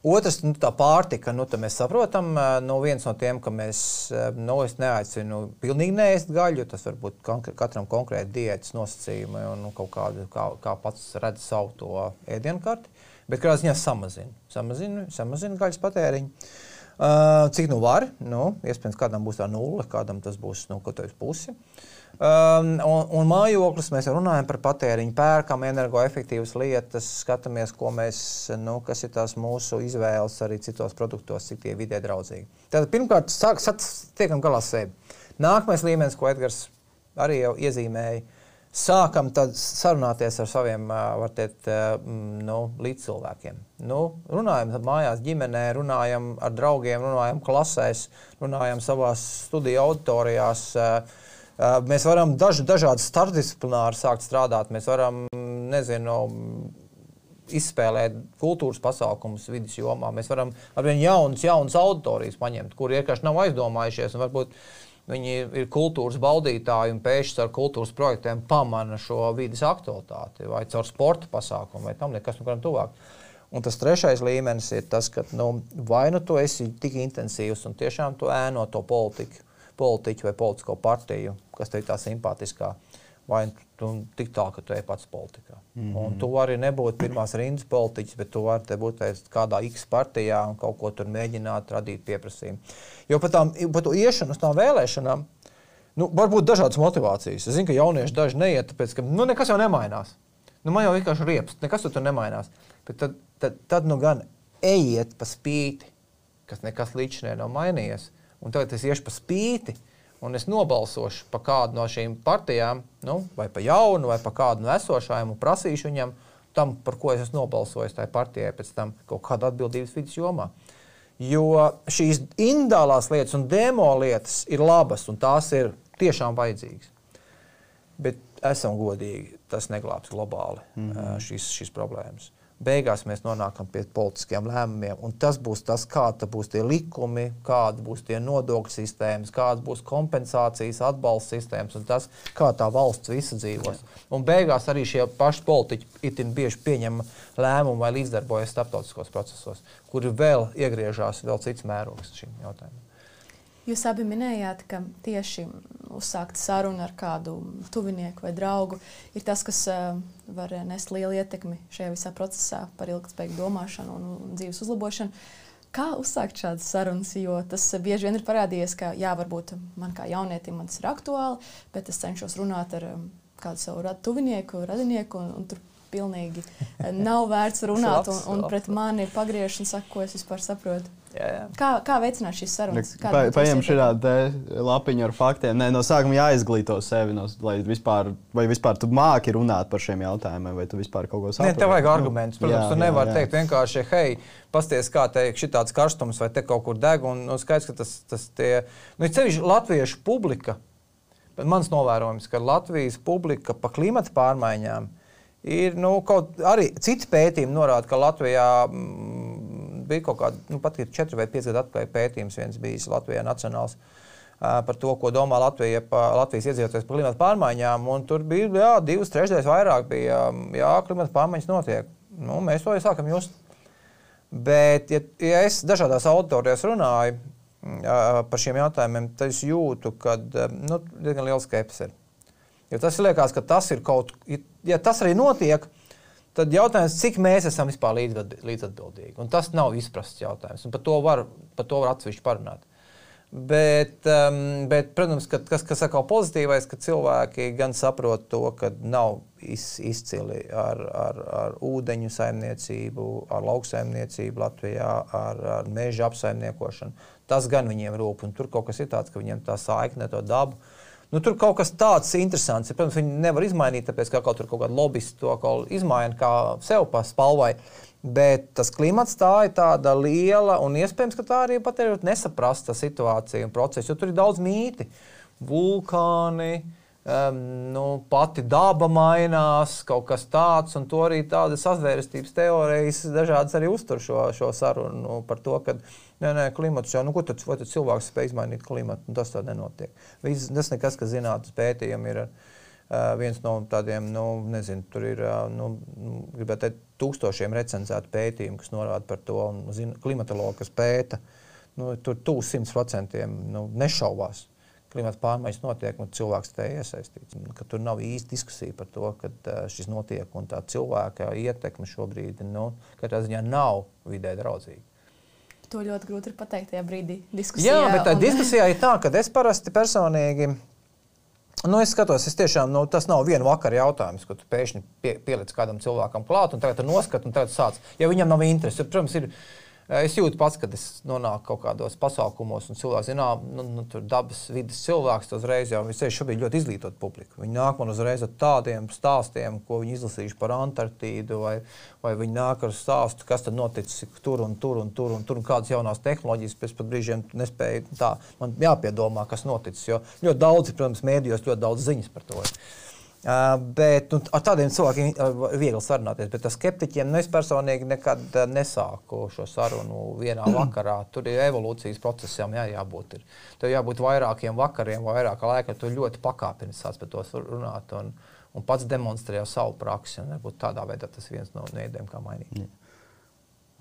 Speaker 2: Otrs, nu, tā pārtika, nu, mēs saprotam, nu, viens no tiem, ka mēs, nu, es neaicinu pilnīgi neēst gaļu, tas var būt katram konkrēti diētas nosacījumi un nu, kaut kādu, kā, kā pats redz savu to ēdienu karti, bet kādā ziņā samazina, samazina, samazina gaļas patēriņu. Uh, cik nu var, nu, iespējams, kādam būs tā nulle, kādam tas būs nu, pusi. Um, un, un mājoklis mēs runājam par patēriņu, pērkam energoefektīvas lietas, skatāmies, mēs, nu, kas ir tās mūsu izvēles arī citos produktos, cik tie vidē draudzīgi. Tad pirmkārt, sāk, sat, tiekam galā sevi. Nākamais līmenis, ko Edgars arī jau iezīmēja, sākam sarunāties ar saviem teikt, nu, līdzcilvēkiem. Nu, runājam mājās, ģimenē, runājam ar draugiem, runājam klasēs, runājam savā studiju auditorijās. Uh, Mēs varam daž, dažādi starpdisciplināri sākt strādāt. Mēs varam, nezinu, izspēlēt kultūras pasākumus vidas jomā. Mēs varam ar vien jaunas, jaunas auditorijas paņemt, kuri vienkārši nav aizdomājušies. Varbūt viņi ir kultūras baudītāji un pēkšņi ar kultūras projektiem pamana šo vidas aktualitāti vai caur sporta pasākumu vai tam nekas, nu, kādam tuvāk. Un tas trešais līmenis ir tas, ka nu, vai nu tu esi tik intensīvs un tiešām tu ēno to politiku politiķu vai politisko partiju, kas tev ir tā simpātiskā. Vai tu tik tālu, ka tu ej pats politikā. Mm -hmm. Un tu vari nebūt pirmās rindas politiķis, bet tu vari būt kādā X partijā un kaut ko tur mēģināt radīt pieprasījumu. Jo par, par to iešanu uz tām vēlēšanām nu, var būt dažādas motivācijas. Es zinu, ka jaunieši daži neiet, tāpēc ka nu, nekas jau nemainās. Nu, man jau vienkārši riepst, nekas tur nemainās. Bet tad, tad, tad nu gan ejiet pa spīti, kas nekas līdz šim nav mainījies un tagad es iešu pa spīti. Un es nobalsošu par kādu no šīm partijām, nu, vai par jaunu, vai par kādu no esošajiem, un prasīšu viņam tam, par ko es esmu nobalsojis tajā partijā, pēc tam kaut kādu atbildības vidas jomā. Jo šīs indālās lietas un demo lietas ir labas, un tās ir tiešām vajadzīgas. Bet esam godīgi, tas neglābs globāli mm -hmm. šīs, šīs problēmas beigās mēs nonākam pie politiskiem lēmumiem. Un tas būs tas, kādi būs tie likumi, kāda būs tie nodokļu sistēmas, kādas būs kompensācijas, atbalsta sistēmas un tas, kā tā valsts visa dzīvos. Un beigās arī šie paši politiķi itin bieži pieņem lēmumu vai līdzdarbojas starptautiskos procesos, kuri vēl iegriežās vēl cits mērogs šim jautājumam.
Speaker 1: Jūs abi minējāt, ka tieši uzsākt sarunu ar kādu tuvinieku vai draugu ir tas, kas uh, var nest lielu ietekmi šajā visā procesā par ilgspējīgu domāšanu un dzīves uzlabošanu. Kā uzsākt šādas sarunas? Jo tas bieži vien ir parādījies, ka, jā, varbūt man kā jaunietim tas ir aktuāli, bet es cenšos runāt ar um, kādu savu rad, tuvinieku, radinieku, un, un tur pilnīgi nav vērts runāt, un, un pret mani pagriež un saka, ko es vispār saprotu. Jā, jā. Kā, kā veicināt šīs sarunas?
Speaker 3: Pa, paņem šādu lapiņu ar faktiem. Nē, no sākuma jāizglīto sevi, no, lai vispār, vai vispār tu māki runāt par šiem jautājumiem, vai tu vispār kaut ko saproti.
Speaker 2: Nē, tev vajag argumentus. Protams, jā, tu nevari teikt vienkārši, hei, pasties, kā teikt, šī tāds karstums vai te kaut kur deg. Un, un skaidrs, ka tas, tas tie, nu, ir ceļš latviešu publika. Bet mans novērojums, ka Latvijas publika pa klimata pārmaiņām ir nu, kaut arī citi pētījumi norāda, ka Latvijā. Mm, bija kaut kāda, nu, pat ir 4 vai 5 gadu atpakaļ pētījums, viens bijis Latvijā nacionāls. Par to, ko domā Latvija, pa, Latvijas iedzīvotājs par klimatu pārmaiņām. Tur bija jā, divas trešdaļas vairāk, bija jā, klimata pārmaiņas notiek. Nu, mēs to jau sākam just. Bet, ja, ja es dažādās auditorijās runāju jā, par šiem jautājumiem, tad es jūtu, ka nu, diezgan liela skepse ir. Jo tas liekas, ka tas ir kaut kas, ja tas arī notiek, tad jautājums, cik mēs esam vispār līdzatbildīgi. Un tas nav izprasts jautājums. Par to var, par to var atsevišķi parunāt. Bet, um, bet protams, ka, kas, kas atkal pozitīvais, ka cilvēki gan saprot to, ka nav iz, izcili ar, ar, ar ūdeņu saimniecību, ar lauksaimniecību Latvijā, ar, ar meža apsaimniekošanu. Tas gan viņiem rūp, un tur kaut kas ir tāds, ka viņiem tā saikne to dabu Nu, tur kaut kas tāds interesants. Protams, viņi nevar izmainīt, tāpēc ka kaut, kaut kāda lobbyisti to izmaina kā sev pa spalvai. Bet tas klimats tā ir tāda liela, un iespējams, ka tā arī pat ir nesaprasta situācija un process, jo tur ir daudz mīti. Vulkāni, um, nu, pati daba mainās, kaut kas tāds, un to arī tādas sazvērestības teorijas dažādas arī uztur šo, šo sarunu par to, ka nē, nē, klimats jau, nu, ko tad, tad cilvēks spēj izmainīt klimatu, un tas tā nenotiek. Viss, tas nekas, kas zinātnes pētījumi ir. Uh, viens no tādiem, nu, nezinu, tur ir, uh, nu, gribētu teikt, tūkstošiem recenzētu pētījumu, kas norāda par to, un zina, klimatologi, kas pēta, nu, tur tuvu simt procentiem nu, nešaubās. Klimata pārmaiņas notiek, un cilvēks tajā iesaistīts. Ka tur nav īsti diskusija par to, ka šis notiek, un tā cilvēka ietekme šobrīd nu, katrā ziņā nav vidē draudzīga.
Speaker 1: To ļoti grūti ir pateikt tajā brīdī. Diskusijā,
Speaker 2: Jā, bet tā
Speaker 1: un...
Speaker 2: diskusijā ir tā, ka es parasti personīgi Nu, es skatos, es tiešām, nu, tas nav viena vakara jautājums, ko tu pēkšņi pie, pieliec kādam cilvēkam klāt, un tagad tu noskati, un tagad sāc. Ja viņam nav interesi, protams, ir Es jūtu pats, kad es nonāku kaut kādos pasākumos, un cilvēks zina, nu, nu, tur dabas vidas cilvēks uzreiz jau ir šobrīd ļoti izglītot publiku. Viņi nāk man uzreiz ar tādiem stāstiem, ko viņi izlasījuši par Antarktīdu, vai, vai viņi nāk ar stāstu, kas tad noticis tur un tur un tur un tur, un kādas jaunās tehnoloģijas pēc pat brīžiem nespēja tā. Man jāpiedomā, kas noticis, jo ļoti daudz, protams, mēdījos ļoti daudz ziņas par to. Ir. Uh, bet nu, ar tādiem cilvēkiem ir viegli sarunāties. Bet ar skeptiķiem nu, es personīgi nekad nesāku šo sarunu vienā vakarā. Tur ir evolūcijas procesam jā, jābūt. Ir. Tur jābūt vairākiem vakariem, vairāk laika. Tur ļoti pakāpeniski sāc par to runāt. Un, un pats demonstrē savu praksi. Varbūt tādā veidā tas ir viens no veidiem, kā mainīt. Jā.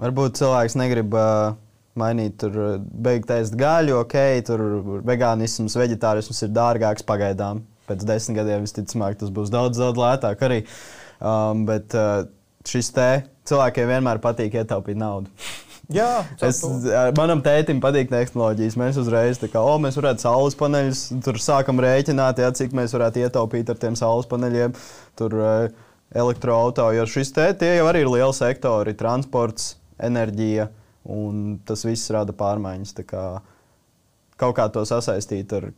Speaker 3: Varbūt cilvēks negrib uh, mainīt, tur beigt ēst gaļu, ok, tur vegānisms, vegetārisms ir dārgāks pagaidām pēc desmit gadiem visticamāk tas būs daudz, daudz lētāk arī. Um, bet uh, šis te cilvēkiem vienmēr patīk ietaupīt naudu.
Speaker 2: Jā,
Speaker 3: es, manam tētim patīk tehnoloģijas. Mēs uzreiz tā kā, oh, mēs varētu saules paneļus, tur sākam rēķināt, jā, cik mēs varētu ietaupīt ar tiem saules paneļiem, tur uh, elektroautorāta. Jo šis te tie jau arī ir lieli sektori, transports, enerģija, un tas viss rada pārmaiņas. Kā kaut kā to sasaistīt ar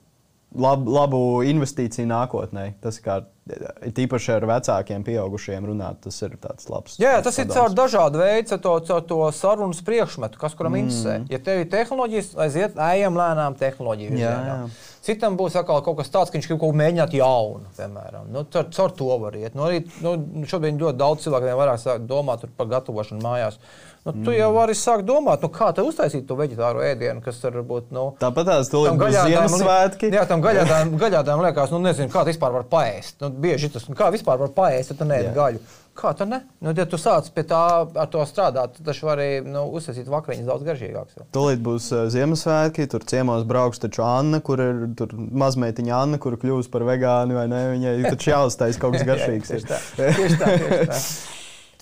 Speaker 3: lab, labu investīciju nākotnē. Tas kā ir īpaši ar vecākiem, pieaugušiem runāt, tas ir tāds labs.
Speaker 2: Jā, tas padoms. ir caur dažādu veidu, to, caur to sarunas priekšmetu, kas kuram mm. interesē. Ja tev ir tehnoloģijas, aiziet, ejam lēnām tehnoloģiju virzienā. Citam būs atkal kaut kas tāds, ka viņš kaut ko mēģināt jaunu, piemēram. Nu, caur, caur to var iet. Nu, arī, nu, šobrīd ļoti daudz cilvēku vairāk domā par gatavošanu mājās. Nu, tu mm. jau vari sākt domāt, nu, kā te uztaisīt to vegetāro ēdienu, kas var būt. Nu,
Speaker 3: Tāpat tās tulīt Ziemassvētki.
Speaker 2: Jā, tam gaļādām, gaļādām liekas, nu, nezinu, kā tas vispār var paēst. Nu, bieži tas, nu, kā vispār var paēst, ja tu neēd gaļu. Kā tā ne? Nu, ja tu sāc pie tā ar to strādāt, tad taču vari nu, uzsākt vakariņas daudz garšīgākas.
Speaker 3: Tūlīt būs uh, Ziemassvētki, tur ciemos brauks taču Anna, kur ir mazmeitiņa Anna, kur kļūs par vegānu vai ne. Viņai taču jāuztais kaut kas garšīgs.
Speaker 2: tieši tā. Tieši tā, tieši tā.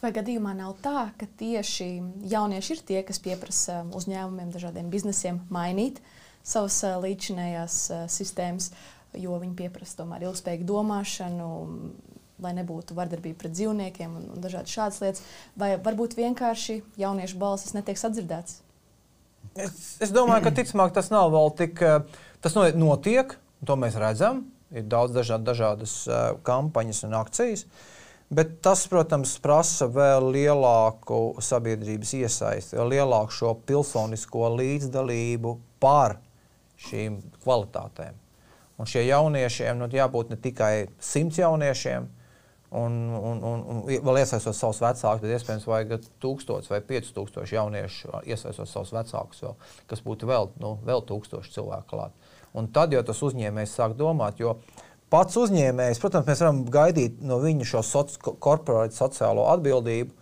Speaker 1: Vai gadījumā nav tā, ka tieši jaunieši ir tie, kas pieprasa uzņēmumiem, dažādiem biznesiem mainīt savas līdzinējās sistēmas, jo viņi pieprasa tomēr ilgspējīgu domāšanu, lai nebūtu vardarbība pret dzīvniekiem un, un dažādas šādas lietas, vai varbūt vienkārši jauniešu balsis netiek sadzirdēts?
Speaker 2: Es, es domāju, ka ticamāk tas nav vēl tik. Tas notiek, to mēs redzam. Ir daudz dažād, dažādas kampaņas un akcijas. Uh, Bet tas, protams, prasa vēl lielāku sabiedrības iesaisti, vēl lielāku šo pilsonisko līdzdalību par šīm kvalitātēm. Un šie jauniešiem nu, jābūt ne tikai simts jauniešiem, un, un, un, un vēl iesaistot savus vecākus, bet iespējams vajag tūkstotis vai piecus tūkstošus jauniešu iesaistot savus vecākus, vēl, kas būtu vēl, nu, vēl tūkstoši cilvēku klāt. Un tad jau tas uzņēmējs sāk domāt, jo pats uzņēmējs, protams, mēs varam gaidīt no viņa šo soci korporātu sociālo atbildību.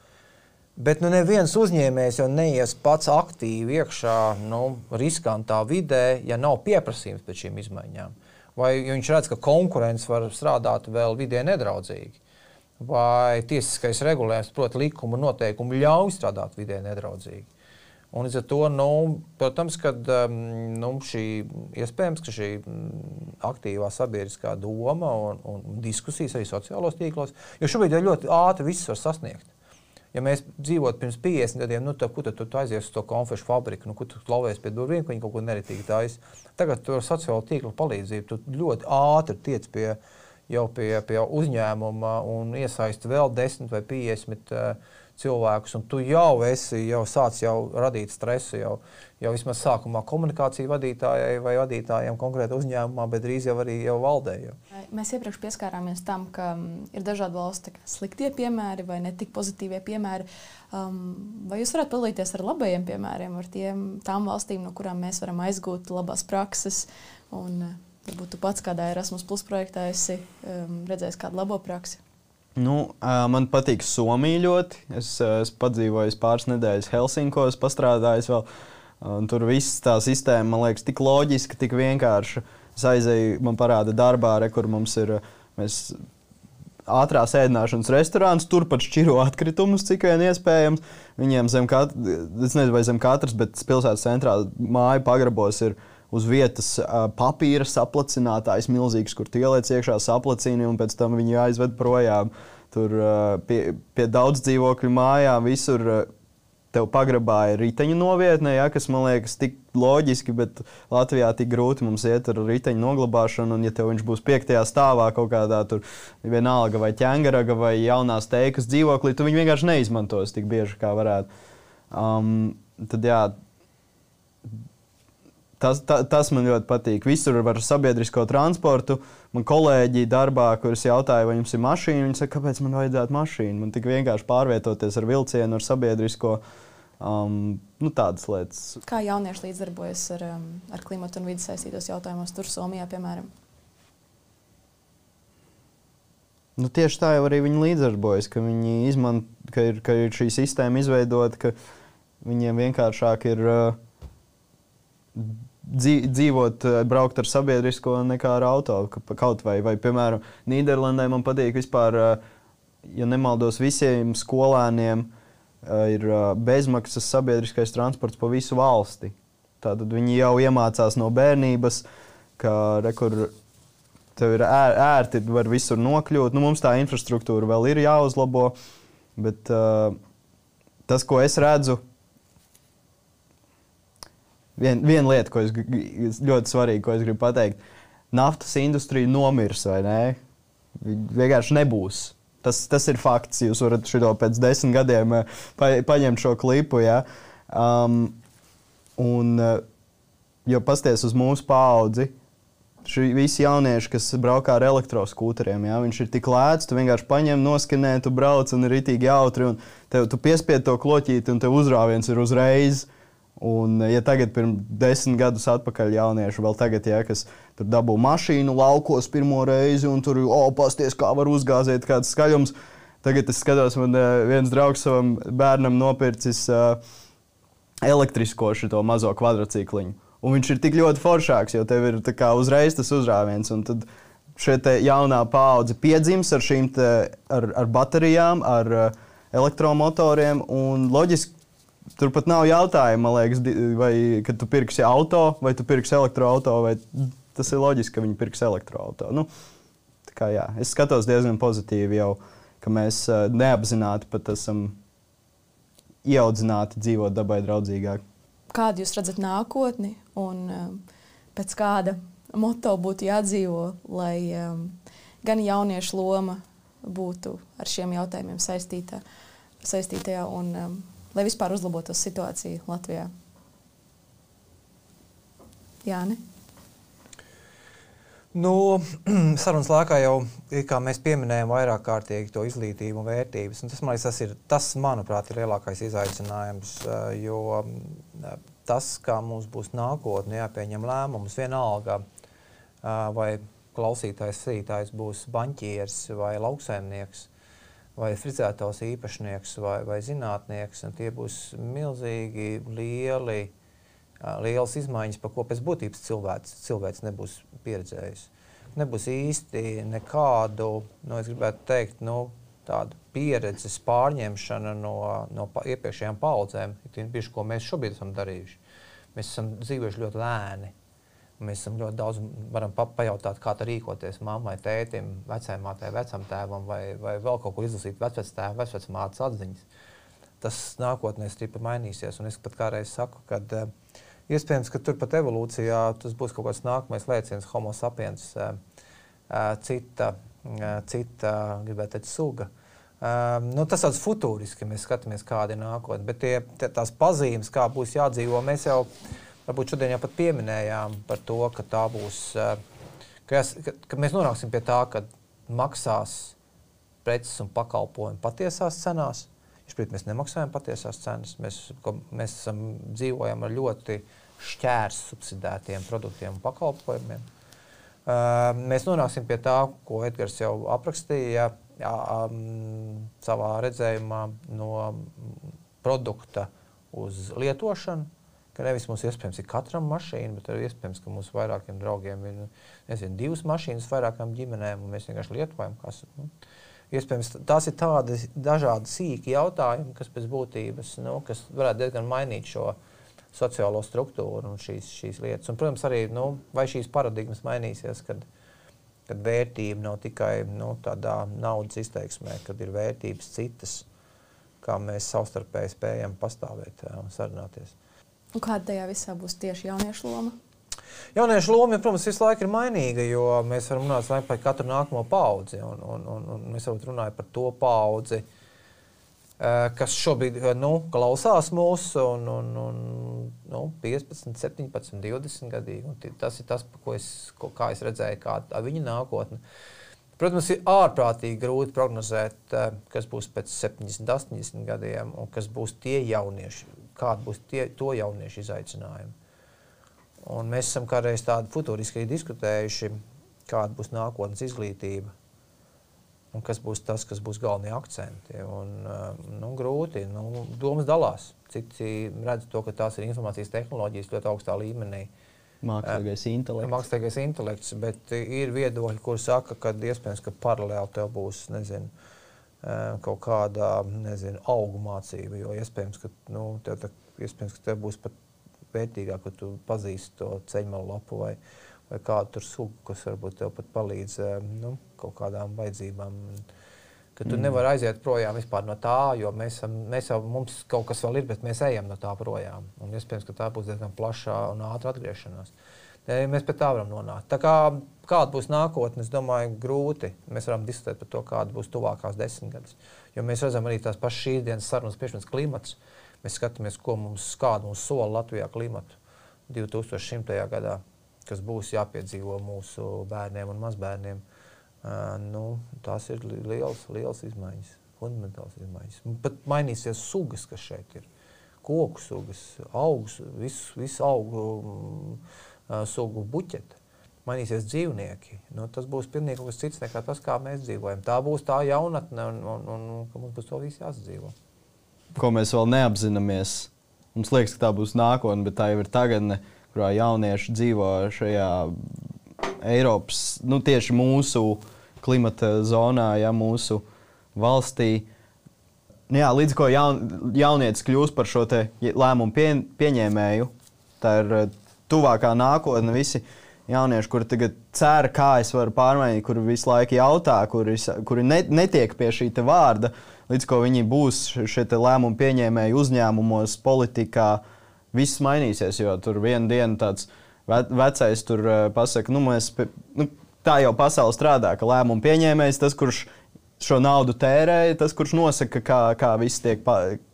Speaker 2: Bet nu, neviens uzņēmējs jau neies pats aktīvi iekšā nu, riskantā vidē, ja nav pieprasījums pēc šīm izmaiņām. Vai viņš redz, ka konkurence var strādāt vēl vidē nedraudzīgi, vai tiesiskais regulējums, proti, likuma noteikumi ļauj strādāt vidē nedraudzīgi. Un līdz ar to, nu, protams, kad, um, nu, šī, iespējams, ka šī mm, aktīvā sabiedriskā doma un, un diskusijas arī sociālos tīklos, jo šobrīd ļoti ātri viss var sasniegt. Ja mēs dzīvotu pirms 50 gadiem, nu, tad, kur tad tu aizies uz to konfekšu fabriku, nu, kur tu klauvēs pie durvīm, ka viņi kaut ko neritīgi taisa. Tagad ar sociālo tīklu palīdzību tu ļoti ātri tiec pie, jau pie, pie uzņēmuma un iesaisti vēl 10 vai 50 uh, cilvēkus, un tu jau esi jau sācis jau radīt stresu. Jau, jau vismaz sākumā komunikāciju vadītājai vai vadītājiem konkrēti uzņēmumā, bet drīz jau arī jau valdē. Jau.
Speaker 1: Mēs iepriekš pieskārāmies tam, ka mm, ir dažādi valsts sliktie piemēri vai ne tik pozitīvie piemēri. Um, vai jūs varat padalīties ar labajiem piemēriem, ar tiem, tām valstīm, no kurām mēs varam aizgūt labās prakses? Un, uh, varbūt tu pats kādā Erasmus Plus projektā esi um, redzējis kādu labo praksi.
Speaker 3: Nu, man patīk Somija ļoti. Es esmu padzīvojis pāris nedēļas Helsinkos, pastrādājis vēl. Tur viss tā sistēma, man liekas, tik loģiska, tik vienkārša. Es aizēju, man parāda darbā, re, kur mums ir mēs, ātrās ēdināšanas restorāns, turpat šķiro atkritumus, cik vien iespējams. Viņiem zem, kat, nezinu, zem katras, bet pilsētas centrā māju pagrabos ir uz vietas papīra saplacinātājs, milzīgs, kur tu ieliec iekšā saplacīni un pēc tam viņu aizved projām. Tur pie, pie daudz dzīvokļu mājām visur. Tev pagrabā ir riteņu novietne, ja, kas man liekas tik loģiski, bet Latvijā tik grūti mums iet ar riteņu noglabāšanu. Un, ja tev viņš būs piektajā stāvā kaut kādā tur, vienalga vai ķēngaraga vai jaunās teikas dzīvoklī, tu viņu vienkārši neizmantos tik bieži, kā varētu. Um, tad, jā, Tas, ta, tas man ļoti patīk. Visur var sabiedrisko transportu. Man kolēģi darbā, kurus jautāja, vai jums ir mašīna, viņi saka, kāpēc man vajadzētu mašīnu. Man tik vienkārši pārvietoties ar vilcienu, ar sabiedrisko. Um, nu, tādas lietas.
Speaker 1: Kā jaunieši līdzdarbojas ar, um, ar klimatu un vidas saistītos jautājumos, tur Somijā, piemēram?
Speaker 3: Nu, tieši tā jau arī viņi līdzdarbojas, ka viņi izmanto, ka ir, ka ir šī sistēma izveidota, ka viņiem vienkāršāk ir uh, dzīvot, eh, braukt ar sabiedrisko nekā ar auto. Kaut vai, vai piemēram, Nīderlandē man patīk vispār, eh, ja nemaldos, visiem skolēniem eh, ir bezmaksas sabiedriskais transports pa visu valsti. Tātad viņi jau iemācās no bērnības, ka rekur, tev ir ērti, var visur nokļūt. Nu, mums tā infrastruktūra vēl ir jāuzlabo, bet tas, ko es redzu, vien, viena lieta, ko es ļoti svarīgi, ko es gribu pateikt. Naftas industrija nomirs vai ne? Vienkārši nebūs. Tas, tas ir fakts. Jūs varat šo pēc desmit gadiem eh, pa, paņemt šo klipu. Ja? Um, un, eh, jo pasties uz mūsu paudzi, šī visi jaunieši, kas braukā ar elektroskūteriem, ja, viņš ir tik lēts, tu vienkārši paņem, noskanē, tu brauc un ir ritīgi jautri. Tev, tu piespied to kloķīti, un tev uzrāviens ir uzreiz. Uh, Un, ja tagad, pirms desmit gadus atpakaļ, jaunieši vēl tagad, ja, kas tur dabū mašīnu laukos pirmo reizi, un tur oh, pasties, kā var uzgāzēt kāds skaļums. Tagad es skatos, man uh, viens draugs savam bērnam nopircis uh, elektrisko šo mazo kvadrcikliņu. Un viņš ir tik ļoti foršāks, jo tev ir kā, uzreiz tas uzrāviens. Un tad šī jaunā paudze piedzims ar šīm te, ar, ar baterijām, ar elektromotoriem. Loģiski, Tur pat nav jautājumu, man liekas, vai tu pirksi auto, vai tu pirksi elektroautorātu. Tas ir loģiski, ka viņi pirks elektroautorātu. Nu, kā, jā, es skatos diezgan pozitīvi jau, ka mēs uh, neapzināti pat esam ieaudzināti dzīvot dabai draudzīgāk.
Speaker 1: Kādu jūs redzat nākotni un um, pēc kāda moto būtu jādzīvo, lai um, gan jauniešu loma būtu ar šiem jautājumiem saistītā, saistītajā un lai vispār uzlabotos situācija Latvijā? Jā, ne?
Speaker 2: Nu, sarunas laikā jau mēs pieminējām vairāk kārtīgi to izglītību un vērtības. Un tas, man liekas, tas, ir, tas, manuprāt, ir lielākais izaicinājums. Eh, jo eh, tas, kā mums būs nākotnē jāpieņem lēmumus, vienalga eh, vai klausītājs, sītājs būs banķieris vai lauksaimnieks vai frizētājs īpašnieks vai, vai zinātnieks. Tie būs milzīgi lieli, lielas izmaiņas, par ko pēc būtības cilvēks, cilvēks nebūs pieredzējis. Nebūs īsti nekādu, nu, es gribētu teikt, nu, tādu pieredzes pārņemšana no, no iepriekšējām paudzēm, tieši ko mēs šobrīd esam darījuši. Mēs esam dzīvojuši ļoti lēni. Mēs esam ļoti daudz varam pa pajautāt, kā rīkoties mammai, tētim, vecāmātei, vecam tēvam, vai, vai vēl kaut ko izlasīt vecvectēva, vecvecmātes atziņas. Tas nākotnē stipri mainīsies. Un es pat kādreiz saku, ka uh, iespējams, ka turpat evolūcijā tas būs kaut kāds nākamais lēciens, homo sapiens, uh, uh, cita, cita gribētu teikt, suga. Um, nu, tas tāds futūriski, mēs skatāmies, kāda ir nākotne. Bet tie, tie, tās pazīmes, kā būs jādzīvo, mēs jau varbūt šodien jau pat pieminējām par to, ka tā būs, ka, jās, ka, ka mēs nonāksim pie tā, ka maksās preces un pakalpojumi patiesās cenās. Išpīt, mēs nemaksājam patiesās cenas. Mēs, mēs esam, dzīvojam ar ļoti šķērs subsidētiem produktiem un pakalpojumiem. Uh, mēs nonāksim pie tā, ko Edgars jau aprakstīja jā, um, savā redzējumā no produkta uz lietošanu. Ka nevis mums iespējams ir katram mašīna, bet arī iespējams, ka mūsu vairākiem draugiem ir nezinu, divas mašīnas vairākām ģimenēm, un mēs vienkārši lietojam. Kas, nu, iespējams, tās ir tādi dažādi sīki jautājumi, kas pēc būtības nu, kas varētu diezgan mainīt šo sociālo struktūru un šīs, šīs lietas. Un, protams, arī nu, vai šīs paradigmas mainīsies, kad, kad vērtība nav tikai nu, tādā naudas izteiksmē, kad ir vērtības citas, kā mēs savstarpēji spējam pastāvēt un sarunāties.
Speaker 1: Un kāda tajā visā būs tieši jauniešu loma?
Speaker 2: Jauniešu loma, protams, visu laiku ir mainīga, jo mēs varam runāt par katru nākamo paudzi. Un, un, un, un mēs varam runāt par to paudzi, Eh, kas šobrīd eh, nu, klausās mūsu, un, un, un nu, 15, 17, 20 gadīgi. Tas ir tas, ko es, ko, kā es redzēju, kāda ir viņa nākotne. Protams, ir ārprātīgi grūti prognozēt, eh, kas būs pēc 70, 80 gadiem, un kas būs tie jaunieši, kādi būs tie, to jauniešu izaicinājumi. Un mēs esam kādreiz tādu futūriski diskutējuši, kāda būs nākotnes izglītība un kas būs tas, kas būs galvenie akcenti. Un, eh, nu, grūti, nu, domas dalās. Citi redz to, ka tās ir informācijas tehnoloģijas ļoti augstā līmenī.
Speaker 3: Mākslīgais intelekts.
Speaker 2: Mākslīgais intelekts, bet ir viedokļi, kur saka, ka iespējams, ka paralēli tev būs, nezinu, eh, kaut kāda, nezinu, augu mācība, jo iespējams, ka, nu, tev, tā, iespējams, ka tev būs pat vērtīgāk, ka tu pazīsti to ceļmalu lapu vai, vai kādu tur sugu, kas varbūt tev pat palīdz, eh, nu, kaut kādām vajadzībām. Ka tu mm. nevari aiziet projām no tā, jo mēs, mēs jau mums kaut kas vēl ir, bet mēs ejam no tā projām. Un iespējams, ka tā būs diezgan plaša un ātra atgriešanās. Mēs pie tā varam nonākt. Tā kā, kāda būs nākotne, es domāju, grūti. Mēs varam diskutēt par to, kāda būs tuvākās desmitgades. Jo mēs redzam arī tās pašas šīs dienas sarunas priekšmets klimats. Mēs skatāmies, ko mums, kādu mums sola Latvijā klimatu 2100. gadā, kas būs jāpiedzīvo mūsu bērniem un mazbērniem. Nu, tās ir liels, liels izmaiņas, fundamentāls izmaiņas. Pat mainīsies sugas, kas šeit ir. Koku sugas, augus, visu, visu augu uh, sugu buķeti. Mainīsies dzīvnieki. Nu, tas būs pilnīgi kas cits nekā tas, kā mēs dzīvojam. Tā būs tā jaunatne, un, un, un, un mums būs to visu jāsadzīvo.
Speaker 3: Ko mēs vēl neapzināmies. Mums liekas, ka tā būs nākotne, bet tā jau ir tagadne, kurā jaunieši dzīvo šajā Eiropas, nu, tieši mūsu klimata zonā, ja mūsu valstī. Nu, jā, līdz ko jaun, jaunietis kļūst par šo lēmumu pie, pieņēmēju, tā ir tuvākā nākotne. Visi jaunieši, kuri tagad cer, kā es varu pārmainīt, kuri visu laiku jautā, kuri, kuri ne, netiek pie šī vārda, līdz ko viņi būs šie lēmumu pieņēmēji uzņēmumos, politikā, viss mainīsies. Jo tur vienā dienā tāds vecais tur uh, pasaka, nu, mēs, nu, tā jau pasaule strādā, ka lēmumu pieņēmējs tas, kurš šo naudu tērē, tas, kurš nosaka, kā, kā tiek,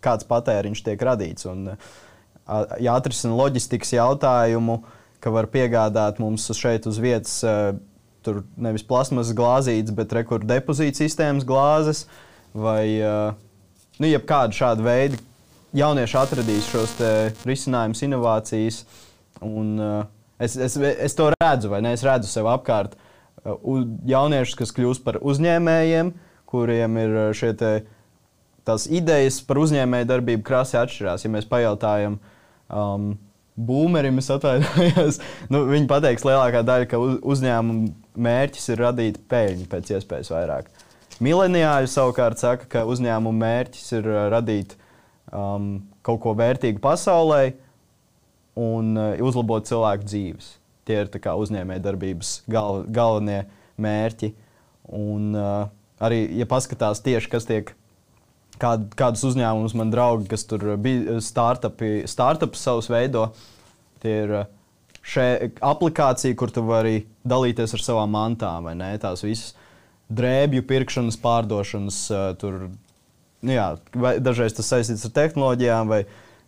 Speaker 3: kāds patēriņš tiek radīts. Un, uh, jāatrisina loģistikas jautājumu, ka var piegādāt mums šeit uz vietas. Uh, Tur nevis plasmasas glāzītes, bet rekordu depozīta sistēmas glāzes vai uh, nu, jebkāda šāda veida. Jaunieši atradīs šos risinājumus, inovācijas. Un, uh, Es, es, es to redzu, vai ne? Es redzu sev apkārt uh, jauniešus, kas kļūst par uzņēmējiem, kuriem ir uh, šie te, tās idejas par uzņēmēju darbību krasi atšķirās. Ja mēs pajautājam, um, Būmerim es atvainojos. nu, viņi pateiks, lielākā daļa, ka uz, uzņēmuma mērķis ir radīt peļņu pēc iespējas vairāk. Mileniāļi savukārt saka, ka uzņēmuma mērķis ir uh, radīt um, kaut ko vērtīgu pasaulē, un uh, uzlabot cilvēku dzīves. Tie ir uzņēmējdarbības gal, galvenie mērķi. Un, uh, arī, ja paskatās tieši, kas tiek, kād, kādus uzņēmumus man draugi, kas tur bija startupi, startups savus veido, tie ir uh, šī aplikācija, kur tu vari dalīties ar savām mantām, vai ne? Tās visas drēbju pirkšanas, pārdošanas. Tur, nu, jā, dažreiz tas saistīts ar tehnoloģijām, vai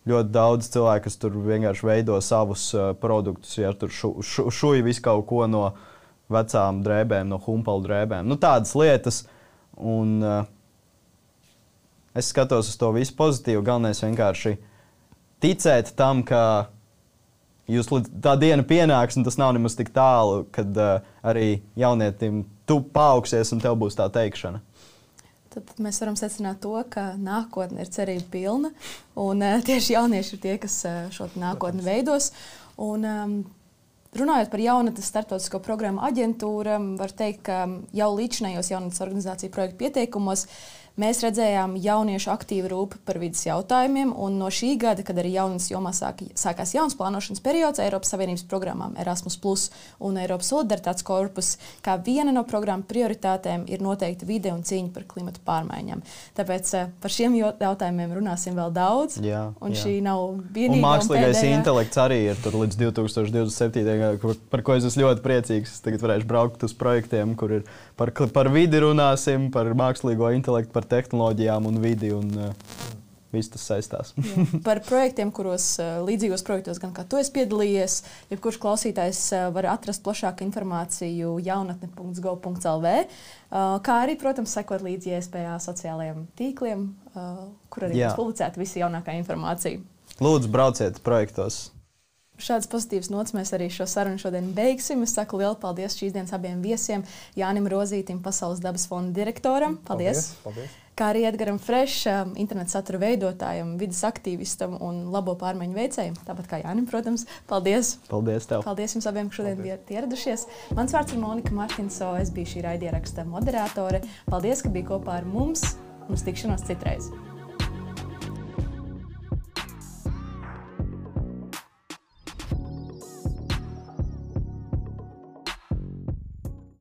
Speaker 3: ļoti daudz cilvēku, kas tur vienkārši veido savus uh, produktus, ja tur šu, šu, šuja visu kaut ko no vecām drēbēm, no humpalu drēbēm. Nu, tādas lietas. Un, uh, es skatos uz to visu pozitīvi. Galvenais vienkārši ticēt tam, ka jūs tā diena pienāks, un tas nav nemaz tik tālu, kad uh, arī jaunietim tu paaugsies un tev būs tā teikšana.
Speaker 1: Tad mēs varam secināt to, ka nākotne ir cerība pilna, un uh, tieši jaunieši ir tie, kas uh, šo nākotni veidos. Un, um, Runājot par jaunatnes starptautisko programmu aģentūru, var teikt, ka jau līdzinājos jaunatnes organizāciju projektu pieteikumos Mēs redzējām jauniešu aktīvu rūpi par vidas jautājumiem, un no šī gada, kad arī jaunas jomā sāk, sākās jauns plānošanas periods, Eiropas Savienības programmām Erasmus Plus un Eiropas Solidaritātes korpus, kā viena no programmu prioritātēm ir noteikti vide un cīņa par klimatu pārmaiņām. Tāpēc eh, par šiem jautājumiem runāsim vēl daudz. Jā, un jā. šī nav vienīgā.
Speaker 3: Un mākslīgais un intelekts arī ir līdz 2027. Par ko es esmu ļoti priecīgs. Es tagad varēšu braukt uz projektiem, kur ir par, par vidi runāsim, par mākslīgo intelektu, par tehnoloģijām un vidi. Un, uh, Viss tas saistās.
Speaker 1: Par projektiem, kuros uh, līdzīgos projektos, gan kā tu esi piedalījies, jebkurš klausītājs uh, var atrast plašāku informāciju jaunatne.gov.lv, kā arī, protams, sekot līdzi ISPA sociālajiem tīkliem, kur arī tiks publicēta visa jaunākā informācija.
Speaker 3: Lūdzu, brauciet projektos!
Speaker 1: Šādas pozitīvas nots mēs arī šo sarunu šodien beigsim. Es saku lielu paldies šīs dienas abiem viesiem. Jānim Rozītim, Pasaules dabas fonda direktoram. Paldies! paldies, paldies. Kā arī Edgars Frešam, internetu satura veidotājam, vidas aktīvistam un labo pārmaiņu veicējam. Tāpat kā Jānis, protams. Paldies!
Speaker 3: Paldies! Tev.
Speaker 1: Paldies jums abiem, ka šodien bijat ieradušies. Mans vārds ir Monika Martinso, es biju šī raidieraksta moderātore. Paldies, ka bijāt kopā ar mums un uz tikšanos citreiz!